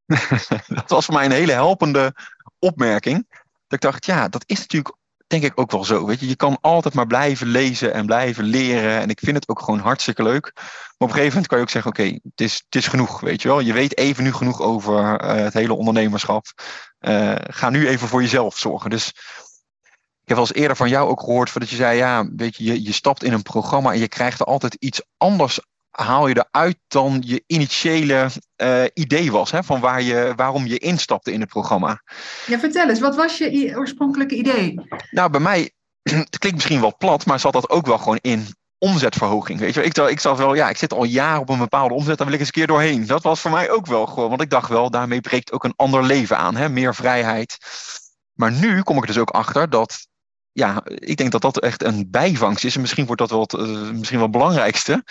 dat was voor mij een hele helpende opmerking. Dat ik dacht, ja, dat is natuurlijk denk ik ook wel zo. Weet je, je kan altijd maar blijven lezen en blijven leren. En ik vind het ook gewoon hartstikke leuk. Maar op een gegeven moment kan je ook zeggen: oké, het, is, het is genoeg. Weet je wel, je weet even nu genoeg over eh, het hele ondernemerschap. Uh, ga nu even voor jezelf zorgen. Dus ik heb wel eens eerder van jou ook gehoord dat je zei: ja, weet je, je, je stapt in een programma en je krijgt er altijd iets anders haal je eruit dan je initiële uh, idee was, hè, van waar je, waarom je instapte in het programma.
Ja, vertel eens, wat was je oorspronkelijke idee?
Nou, bij mij, het klinkt misschien wel plat, maar zat dat ook wel gewoon in omzetverhoging. Weet je, ik, ik zat wel, ja, ik zit al jaren op een bepaalde omzet, daar wil ik eens een keer doorheen. Dat was voor mij ook wel gewoon, want ik dacht wel, daarmee breekt ook een ander leven aan, hè, meer vrijheid. Maar nu kom ik dus ook achter dat ja, ik denk dat dat echt een bijvangst is. En misschien wordt dat wel het, uh, misschien wel het belangrijkste.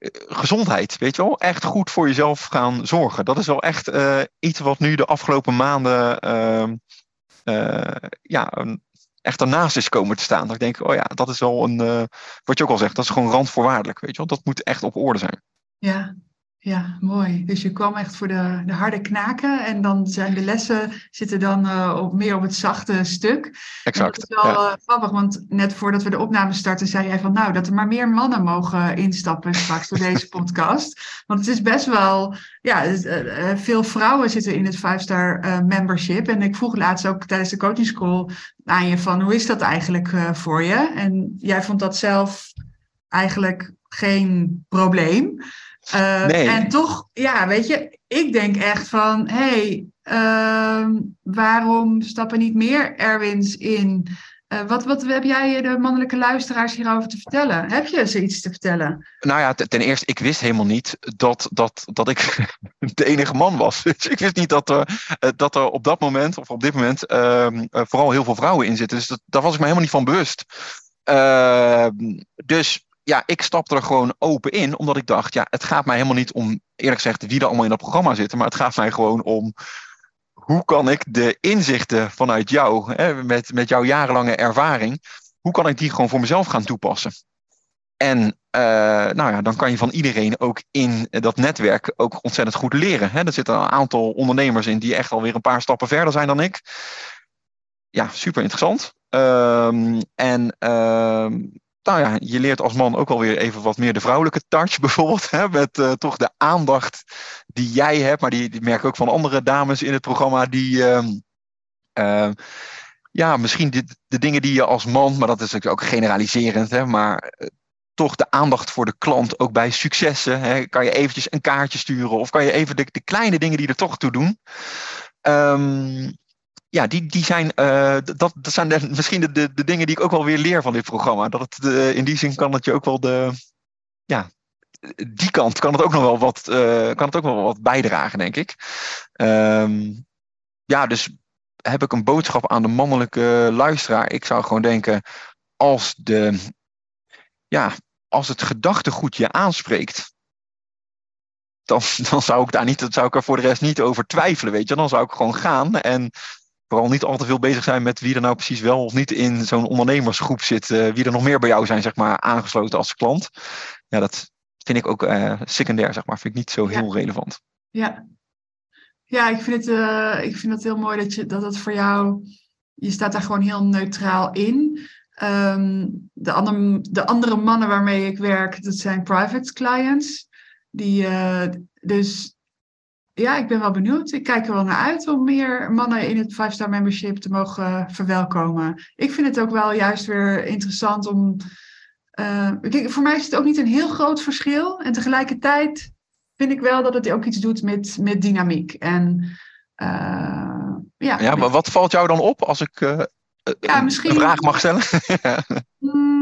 Eh, gezondheid, weet je wel? Echt goed voor jezelf gaan zorgen. Dat is wel echt uh, iets wat nu de afgelopen maanden uh, uh, ja, echt ernaast is komen te staan. Dat ik denk, oh ja, dat is wel een, wat je ook al zegt, dat is gewoon randvoorwaardelijk, weet je wel? Dat moet echt op orde zijn.
Ja, ja, mooi. Dus je kwam echt voor de, de harde knaken en dan zijn de lessen zitten dan uh, op, meer op het zachte stuk.
Exact.
dat is wel ja. uh, grappig, want net voordat we de opname starten zei jij van nou dat er maar meer mannen mogen instappen straks door deze podcast. Want het is best wel, ja, uh, veel vrouwen zitten in het 5-star membership. En ik vroeg laatst ook tijdens de coaching school aan je van hoe is dat eigenlijk voor je? En jij vond dat zelf eigenlijk geen probleem. Uh, En toch, ja, weet je, ik denk echt van, hé, hey, uh, waarom stappen niet meer Erwins in? Uh, wat, wat heb jij de mannelijke luisteraars hierover te vertellen? Heb je ze iets te vertellen?
Nou ja, ten eerste, ik wist helemaal niet dat, dat, dat ik de enige man was. Dus ik wist niet dat er, eh, dat er op dat moment, of op dit moment, ehm, vooral heel veel vrouwen in zitten. Dus dat, daar was ik me helemaal niet van bewust. Ehm, dus ja, ik stapte er gewoon open in, omdat ik dacht, ja, het gaat mij helemaal niet om, eerlijk gezegd, wie er allemaal in dat programma zitten, maar het gaat mij gewoon om hoe kan ik de inzichten vanuit jou, hè, met, met jouw jarenlange ervaring, hoe kan ik die gewoon voor mezelf gaan toepassen? En uh, nou ja, dan kan je van iedereen ook in dat netwerk ook ontzettend goed leren. Hè. Er zitten een aantal ondernemers in die echt alweer een paar stappen verder zijn dan ik. Ja, super interessant. Um, en um, nou ja, je leert als man ook alweer even wat meer de vrouwelijke touch bijvoorbeeld. Hè, met uh, toch de aandacht die jij hebt. Maar die, die merk ik ook van andere dames in het programma. Die uh, uh, ja, misschien de, de, dingen die je als man, maar dat is ook generaliserend. Hè, maar eh, toch de aandacht voor de klant ook bij successen. Hè, kan je eventjes een kaartje sturen. Of kan je even de, de kleine dingen die er toch toe doen. Um, ja, die, die zijn, uh, dat, dat zijn de, misschien de, de, de, dingen die ik ook wel weer leer van dit programma. Dat het, uh, in die zin kan het je ook wel de, ja, die kant kan het ook nog wel wat, uh, kan het ook wel wat bijdragen, denk ik. Um, ja, dus heb ik een boodschap aan de mannelijke luisteraar. Ik zou gewoon denken, als, de, ja, als het gedachtegoed je aanspreekt, dan, dan zou ik daar niet, zou ik er voor de rest niet over twijfelen, weet je. Dan zou ik gewoon gaan en vooral niet al te veel bezig zijn met wie er nou precies wel of niet in zo'n ondernemersgroep zit. Uh, wie er nog meer bij jou zijn, zeg maar, aangesloten als klant. Ja, dat vind ik ook uh, secundair, zeg maar. Vind ik niet zo heel ja. relevant.
Ja. Ja, ik vind het, uh, ik vind het heel mooi dat, je, dat het voor jou... Je staat daar gewoon heel neutraal in. Um, de, andere, de andere mannen waarmee ik werk, dat zijn private clients. Die dus ja, ik ben wel benieuwd. Ik kijk er wel naar uit om meer mannen in het 5-star membership te mogen verwelkomen. Ik vind het ook wel juist weer interessant om. Uh, voor mij is het ook niet een heel groot verschil. En tegelijkertijd vind ik wel dat het ook iets doet met, met dynamiek. En, uh, ja,
ja, maar wat valt jou dan op als ik uh, ja, misschien... een vraag mag stellen?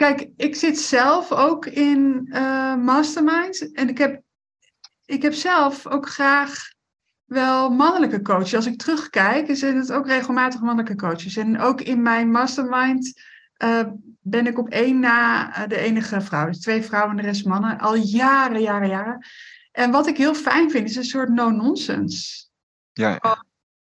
Kijk, ik zit zelf ook in uh, masterminds. En ik heb, ik heb zelf ook graag wel mannelijke coaches. Als ik terugkijk, zijn het ook regelmatig mannelijke coaches. En ook in mijn mastermind uh, ben ik op één na uh, de enige vrouw. Dus twee vrouwen en de rest mannen. Al jaren, jaren, jaren. En wat ik heel fijn vind, is een soort no-nonsense.
Ja.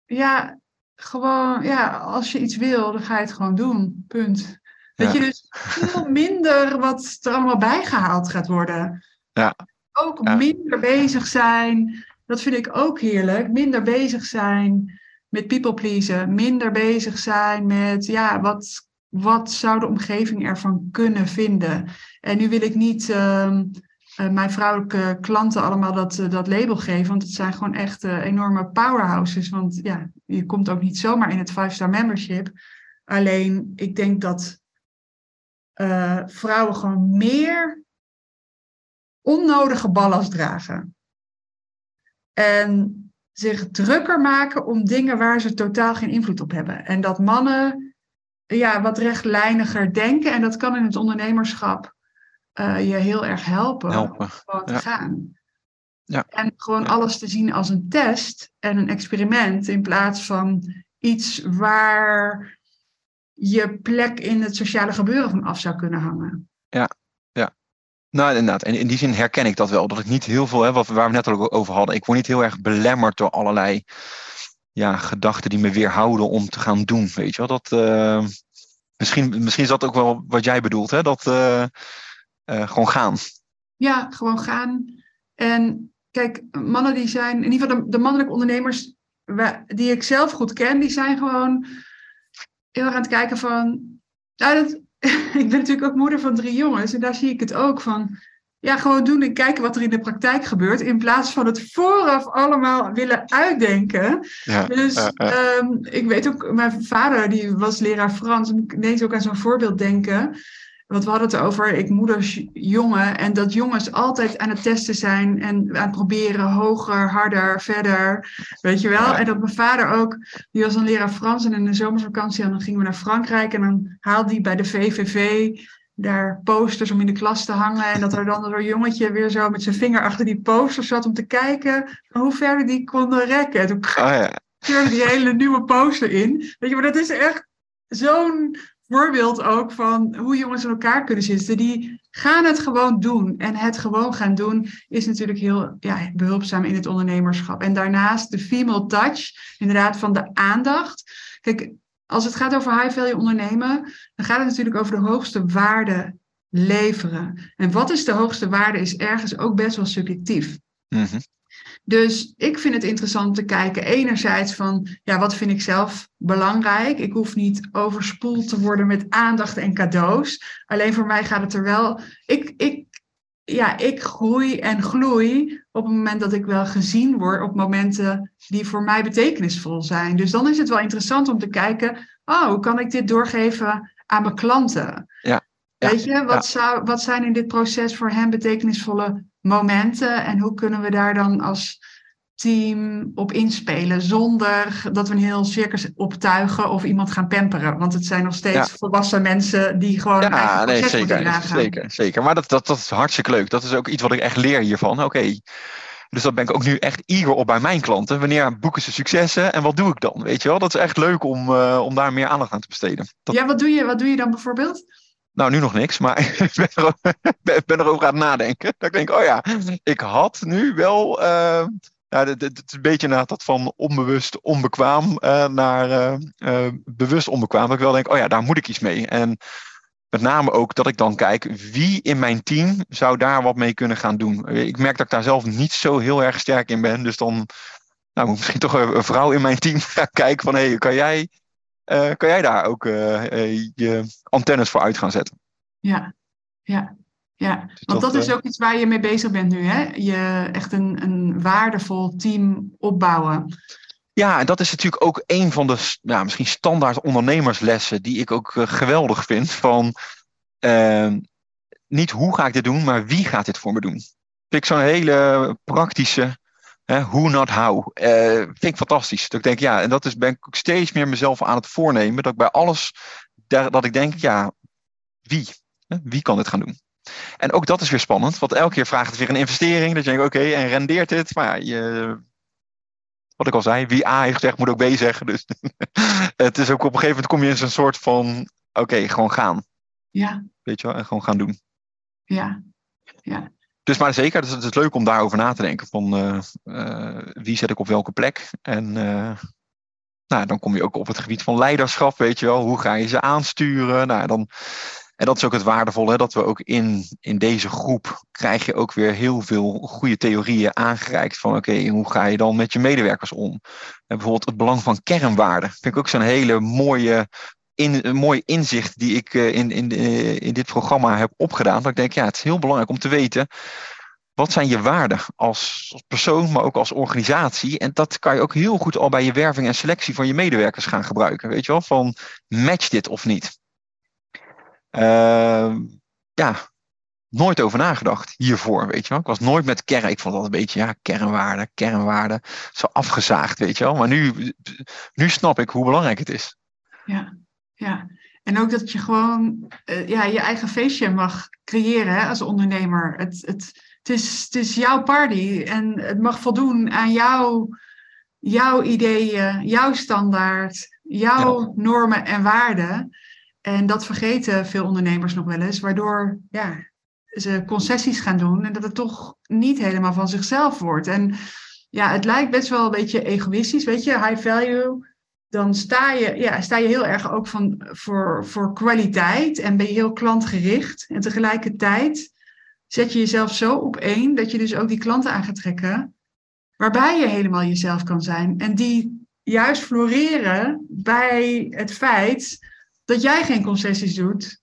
Ja, gewoon, ja, als je iets wil, dan ga je het gewoon doen. Punt. Dat je dus veel minder wat er allemaal bijgehaald gaat worden.
Ja.
Ook minder bezig zijn. Dat vind ik ook heerlijk. Minder bezig zijn met people pleasen. Minder bezig zijn met, ja, wat, wat zou de omgeving ervan kunnen vinden? En nu wil ik niet uh, mijn vrouwelijke klanten allemaal dat, uh, dat label geven. Want het zijn gewoon echt uh, enorme powerhouses. Want ja, je komt ook niet zomaar in het 5-star membership. Alleen, ik denk dat uh, vrouwen gewoon meer onnodige ballast dragen. En zich drukker maken om dingen waar ze totaal geen invloed op hebben. En dat mannen ja, wat rechtlijniger denken. En dat kan in het ondernemerschap uh, je heel erg helpen,
helpen.
om gewoon te
ja.
gaan.
Ja.
En gewoon alles te zien als een test en een experiment in plaats van iets waar je plek in het sociale gebeuren van af zou kunnen hangen.
Ja, ja. Nou, inderdaad. En in die zin herken ik dat wel. Dat ik niet heel veel, hè, wat, waar we net al over hadden, ik word niet heel erg belemmerd door allerlei ja, gedachten die me weerhouden om te gaan doen. Weet je wel, dat. Uh, misschien, misschien is dat ook wel wat jij bedoelt, hè? Dat uh, uh, gewoon gaan.
Ja, gewoon gaan. En kijk, mannen die zijn, in ieder geval de, de mannelijke ondernemers die ik zelf goed ken, die zijn gewoon heel erg aan het kijken van. Nou, dat, ik ben natuurlijk ook moeder van drie jongens en daar zie ik het ook van. Ja, gewoon doen en kijken wat er in de praktijk gebeurt. In plaats van het vooraf allemaal willen uitdenken.
Ja,
dus
uh, uh.
Um, ik weet ook, mijn vader die was leraar Frans. En ik ineens ook aan zo'n voorbeeld denken. Want we hadden het over ik moeders jongen. En dat jongens altijd aan het testen zijn. En aan het proberen hoger, harder, verder. Weet je wel? Ja. En dat mijn vader ook, die was een leraar Frans. En in de zomervakantie en dan gingen we naar Frankrijk. En dan haalde hij bij de VVV daar posters om in de klas te hangen. En dat er dan zo'n jongetje weer zo met zijn vinger achter die posters zat om te kijken hoe ver die konden rekken. En toen
oh, ja.
die hele nieuwe poster in. Weet je, maar dat is echt zo'n voorbeeld ook van hoe jongens in elkaar kunnen zitten. Die gaan het gewoon doen. En het gewoon gaan doen is natuurlijk heel ja, behulpzaam in het ondernemerschap. En daarnaast de female touch, inderdaad van de aandacht. Kijk, als het gaat over high value ondernemen, dan gaat het natuurlijk over de hoogste waarde leveren. En wat is de hoogste waarde is ergens ook best wel subjectief.
-hmm.
Dus ik vind het interessant te kijken, enerzijds van, ja, wat vind ik zelf belangrijk? Ik hoef niet overspoeld te worden met aandacht en cadeaus. Alleen voor mij gaat het er wel. Ik, ik, ja, ik groei en gloei op het moment dat ik wel gezien word, op momenten die voor mij betekenisvol zijn. Dus dan is het wel interessant om te kijken, oh, hoe kan ik dit doorgeven aan mijn klanten?
Ja.
Weet je, wat, ja. zou, wat zijn in dit proces voor hen betekenisvolle momenten en hoe kunnen we daar dan als team op inspelen zonder dat we een heel circus optuigen of iemand gaan pamperen. Want het zijn nog steeds ja. volwassen mensen die gewoon
ja, nee, zeker, zeker, zeker. Maar dat, dat, dat is hartstikke leuk. Dat is ook iets wat ik echt leer hiervan. Oké, okay. dus dat ben ik ook nu echt eager op bij mijn klanten. Wanneer boeken ze successen en wat doe ik dan? Weet je wel, dat is echt leuk om, uh, om daar meer aandacht aan te besteden. Dat...
Ja, wat doe, je, wat doe je dan bijvoorbeeld?
Nou, nu nog niks, maar ik ben, erover, ben erover aan het nadenken. Dat ik denk, oh ja, ik had nu wel. Uh, ja, het, is een beetje naar dat van onbewust onbekwaam uh, naar uh, bewust onbekwaam. Dat ik wel denk, oh ja, daar moet ik iets mee. En met name ook dat ik dan kijk, wie in mijn team zou daar wat mee kunnen gaan doen. Ik merk dat ik daar zelf niet zo heel erg sterk in ben. Dus dan nou, moet misschien toch een vrouw in mijn team kijken van, hé, hey, kan jij uh, kan jij daar ook uh, uh, je antennes voor uit gaan zetten?
Ja, ja. Ja, dus want dat, is ook iets waar je mee bezig bent nu, hè? Je echt een, een waardevol team opbouwen.
Ja, en dat is natuurlijk ook een van de ja, misschien standaard ondernemerslessen die ik ook geweldig vind. Van uh, niet hoe ga ik dit doen, maar wie gaat dit voor me doen. Vind ik zo'n hele praktische, hè, who not how. Uh, vind ik fantastisch. Dat ik denk, ja, en dat is, ben ik ook steeds meer mezelf aan het voornemen. Dat ik bij alles, dat ik denk, ja, wie? Hè, wie kan dit gaan doen? En ook dat is weer spannend, want elke keer vraagt het weer een investering. Dat je denkt, oké, en rendeert dit? Maar ja, je, wat ik al zei, wie A heeft gezegd, moet ook B zeggen. Dus het is ook op een gegeven moment kom je in zo'n soort van, oké, gewoon gaan.
Ja.
Weet je wel, en gewoon gaan doen.
Ja, ja.
Dus maar zeker, het is leuk om daarover na te denken. Van uh, uh, wie zet ik op welke plek? En uh, nou, dan kom je ook op het gebied van leiderschap, weet je wel. Hoe ga je ze aansturen? Nou, dan, en dat is ook het waardevolle, dat we ook in, in deze groep krijg je ook weer heel veel goede theorieën aangereikt. Van oké, hoe ga je dan met je medewerkers om? En bijvoorbeeld het belang van kernwaarden. Vind ik ook zo'n hele mooie in, een mooi inzicht die ik uh, in, in, uh, in dit programma heb opgedaan. Dat ik denk, ja, het is heel belangrijk om te weten. Wat zijn je waarden als, als persoon, maar ook als organisatie? En dat kan je ook heel goed al bij je werving en selectie van je medewerkers gaan gebruiken. Weet je wel, van match dit of niet? Uh, ja, nooit over nagedacht hiervoor, weet je wel. Ik was nooit met kern, ik vond dat een beetje, ja, kernwaarden, kernwaarden, zo afgezaagd, weet je wel. Maar nu, nu snap ik hoe belangrijk het is.
Ja, ja. En ook dat je gewoon uh, ja, je eigen feestje mag creëren hè, als ondernemer. Het, het, het, is, het is jouw party en het mag voldoen aan jouw, jouw ideeën, jouw standaard, jouw ja. normen en waarden. En dat vergeten veel ondernemers nog wel eens, waardoor ja, ze concessies gaan doen en dat het toch niet helemaal van zichzelf wordt. En ja, het lijkt best wel een beetje egoïstisch, weet je, high value dan sta je, ja, sta je heel erg ook van, voor, voor kwaliteit en ben je heel klantgericht. En tegelijkertijd zet je jezelf zo op één dat je dus ook die klanten aan gaat trekken, waarbij je helemaal jezelf kan zijn. En die juist floreren bij het feit dat jij geen concessies doet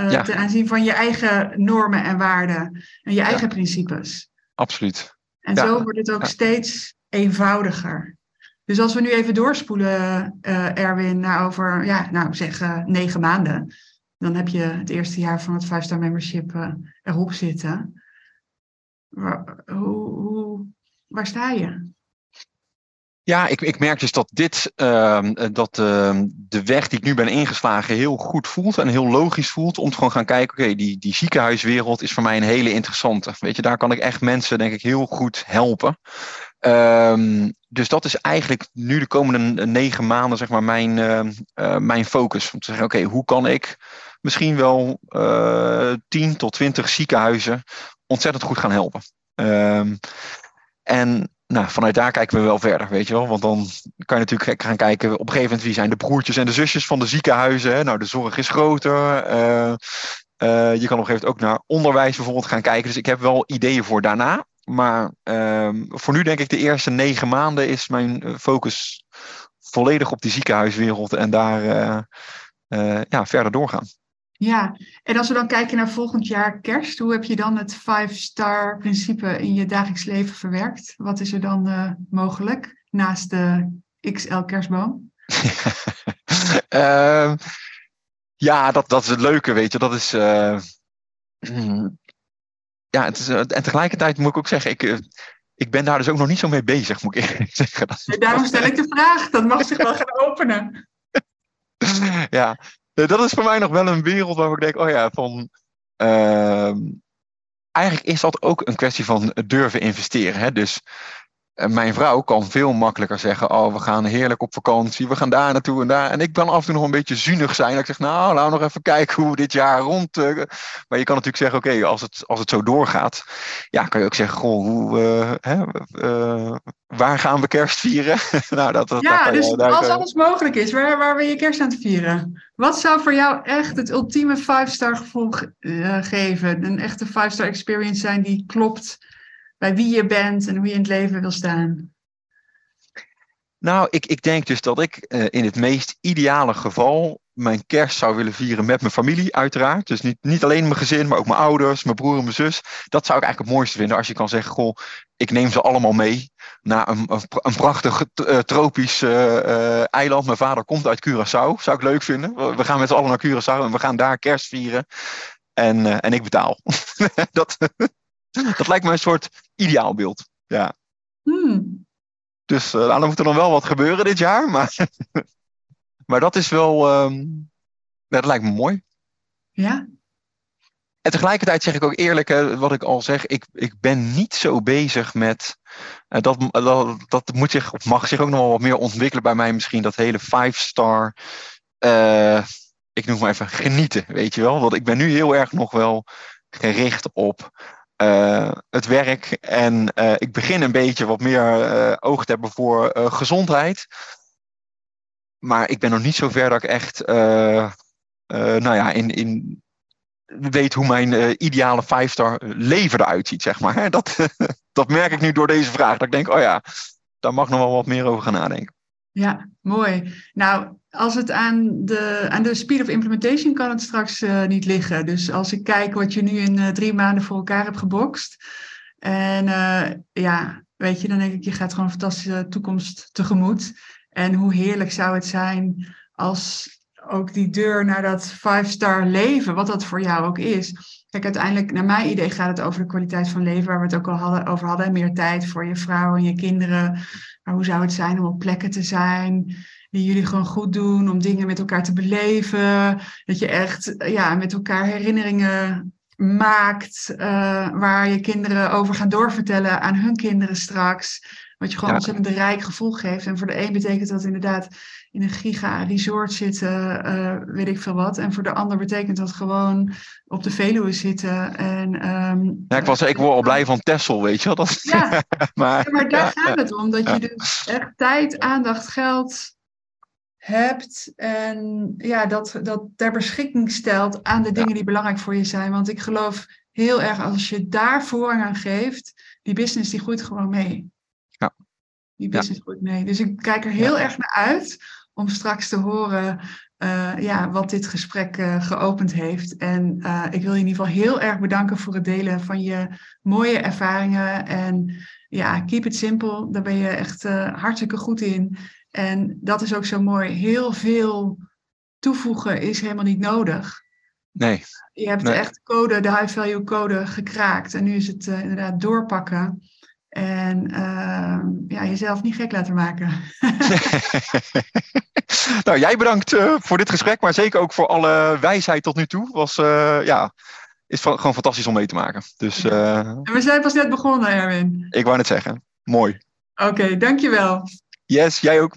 uh, ja. ten aanzien van je eigen normen en waarden en je eigen ja. principes.
Absoluut.
En ja. zo wordt het ook steeds eenvoudiger. Dus als we nu even doorspoelen, uh, Erwin, naar over, ja, nou zeg uh, negen maanden. Dan heb je het eerste jaar van het 5-star membership uh, erop zitten. Waar, hoe, hoe, waar sta je?
Ja, ik, ik merk dus dat dit, uh, dat uh, de weg die ik nu ben ingeslagen heel goed voelt en heel logisch voelt om te gewoon gaan kijken, oké, die, die ziekenhuiswereld is voor mij een hele interessante. Weet je, daar kan ik echt mensen denk ik heel goed helpen. Um, dus dat is eigenlijk nu de komende negen maanden zeg maar mijn, uh, uh, mijn focus. Om te zeggen, oké, hoe kan ik misschien wel uh, 10 tot 20 ziekenhuizen ontzettend goed gaan helpen. Um, en nou, vanuit daar kijken we wel verder, weet je wel. Want dan kan je natuurlijk gaan kijken op een gegeven moment wie zijn de broertjes en de zusjes van de ziekenhuizen. Hè? Nou, de zorg is groter. Uh, je kan op een gegeven moment ook naar onderwijs bijvoorbeeld gaan kijken. Dus ik heb wel ideeën voor daarna. Maar uh, voor nu denk ik de eerste negen maanden is mijn focus volledig op die ziekenhuiswereld en daar uh, ja, verder doorgaan.
Ja, en als we dan kijken naar volgend jaar kerst, hoe heb je dan het five-star principe in je dagelijks leven verwerkt? Wat is er dan uh, mogelijk naast de XL kerstboom?
uh, ja, dat, dat is het leuke, weet je. Dat is. Ja, het is, en tegelijkertijd moet ik ook zeggen, ik, ik ben daar dus ook nog niet zo mee bezig, moet ik eerlijk zeggen.
Nee, daarom stel ik de vraag, dat mag zich wel gaan openen.
ja, dat is voor mij nog wel een wereld waar ik denk, oh ja, van. Uh, eigenlijk is dat ook een kwestie van durven investeren. Hè? Dus mijn vrouw kan veel makkelijker zeggen: Oh, we gaan heerlijk op vakantie, we gaan daar naartoe en daar. En ik kan af en toe nog een beetje zuinig zijn. Dat ik zeg: Nou, laten we nog even kijken hoe we dit jaar rond. Uh, maar je kan natuurlijk zeggen: Oké, okay, als, het, als het zo doorgaat, ja, kan je ook zeggen: Goh, hoe, uh, hè, uh, waar gaan we kerst vieren?
nou, dat, dat, ja, dus je, als alles mogelijk is, waar, waar ben je kerst aan het vieren? Wat zou voor jou echt het ultieme 5-star gevoel geven? Een echte 5-star experience zijn die klopt bij wie je bent en hoe je in het leven wil staan?
Nou, ik, ik denk dus dat ik uh, in het meest ideale geval mijn kerst zou willen vieren met mijn familie, uiteraard. Dus niet, niet alleen mijn gezin, maar ook mijn ouders, mijn broer en mijn zus. Dat zou ik eigenlijk het mooiste vinden als je kan zeggen: Goh, ik neem ze allemaal mee naar een, een, prachtig uh, tropisch uh, eiland. Mijn vader komt uit Curaçao, zou ik leuk vinden. We gaan met z'n allen naar Curaçao en we gaan daar kerst vieren. En, en ik betaal. dat, dat lijkt me een soort ideaalbeeld. Ja. Hmm. Dus uh, nou, dan moet er nog wel wat gebeuren dit jaar. Maar, maar dat is wel. Um, dat lijkt me mooi.
Ja.
En tegelijkertijd zeg ik ook eerlijk, hè, wat ik al zeg, ik, ik ben niet zo bezig met. Uh, dat, dat, dat moet zich, of mag zich ook nog wel wat meer ontwikkelen bij mij misschien. Dat hele five-star. Uh, ik noem maar even genieten, weet je wel. Want ik ben nu heel erg nog wel gericht op uh, het werk. En uh, ik begin een beetje wat meer uh, oog te hebben voor gezondheid. Maar ik ben nog niet zo ver dat ik echt, nou ja, in, in weet hoe mijn ideale vijfstar leven eruit ziet, zeg maar. Dat, dat merk ik nu door deze vraag. Dat ik denk, oh ja, daar mag nog wel wat meer over gaan nadenken.
Ja, mooi. Nou, als het aan de, aan de speed of implementation kan het straks uh, niet liggen. Dus als ik kijk wat je nu in uh, drie maanden voor elkaar hebt gebokst. En uh, ja, weet je, dan denk ik, je gaat gewoon een fantastische toekomst tegemoet. En hoe heerlijk zou het zijn als ook die deur naar dat five-star leven, wat dat voor jou ook is. Kijk, uiteindelijk, naar mijn idee, gaat het over de kwaliteit van leven, waar we het ook al hadden, over hadden. Meer tijd voor je vrouw en je kinderen. Maar hoe zou het zijn om op plekken te zijn die jullie gewoon goed doen, om dingen met elkaar te beleven. Dat je echt ja, met elkaar herinneringen maakt, uh, waar je kinderen over gaan doorvertellen aan hun kinderen straks. Wat je gewoon ja. ontzettend een rijk gevoel geeft. En voor de een betekent dat inderdaad in een giga-resort zitten, uh, weet ik veel wat. En voor de ander betekent dat gewoon op de Veluwe zitten. En, um,
ja, ik, was, ik word al blij van Tessel, weet je wel. Dat...
Ja, maar, ja, maar daar gaat het om. Dat je dus echt tijd, aandacht, geld hebt en ja, dat, dat ter beschikking stelt aan de dingen die belangrijk voor je zijn. Want ik geloof heel erg als je daar voorrang aan geeft, die business die groeit gewoon mee.
Ja.
Die business groeit mee. Dus ik kijk er heel erg naar uit om straks te horen uh, ja, wat dit gesprek uh, geopend heeft. En uh, ik wil je in ieder geval heel erg bedanken voor het delen van je mooie ervaringen. En ja, keep it simple. Daar ben je echt hartstikke goed in. En dat is ook zo mooi. Heel veel toevoegen is helemaal niet nodig.
Nee.
Je hebt echt de code, de high value code gekraakt. En nu is het uh, inderdaad doorpakken. En uh, ja, jezelf niet gek laten maken.
nou, jij bedankt uh, voor dit gesprek, maar zeker ook voor alle wijsheid tot nu toe. Was, uh, ja, is van, gewoon fantastisch om mee te maken. Dus,
en we zijn pas net begonnen, Erwin.
Ik wou net zeggen. Mooi.
Oké, okay, dankjewel.
Yes, jij ook.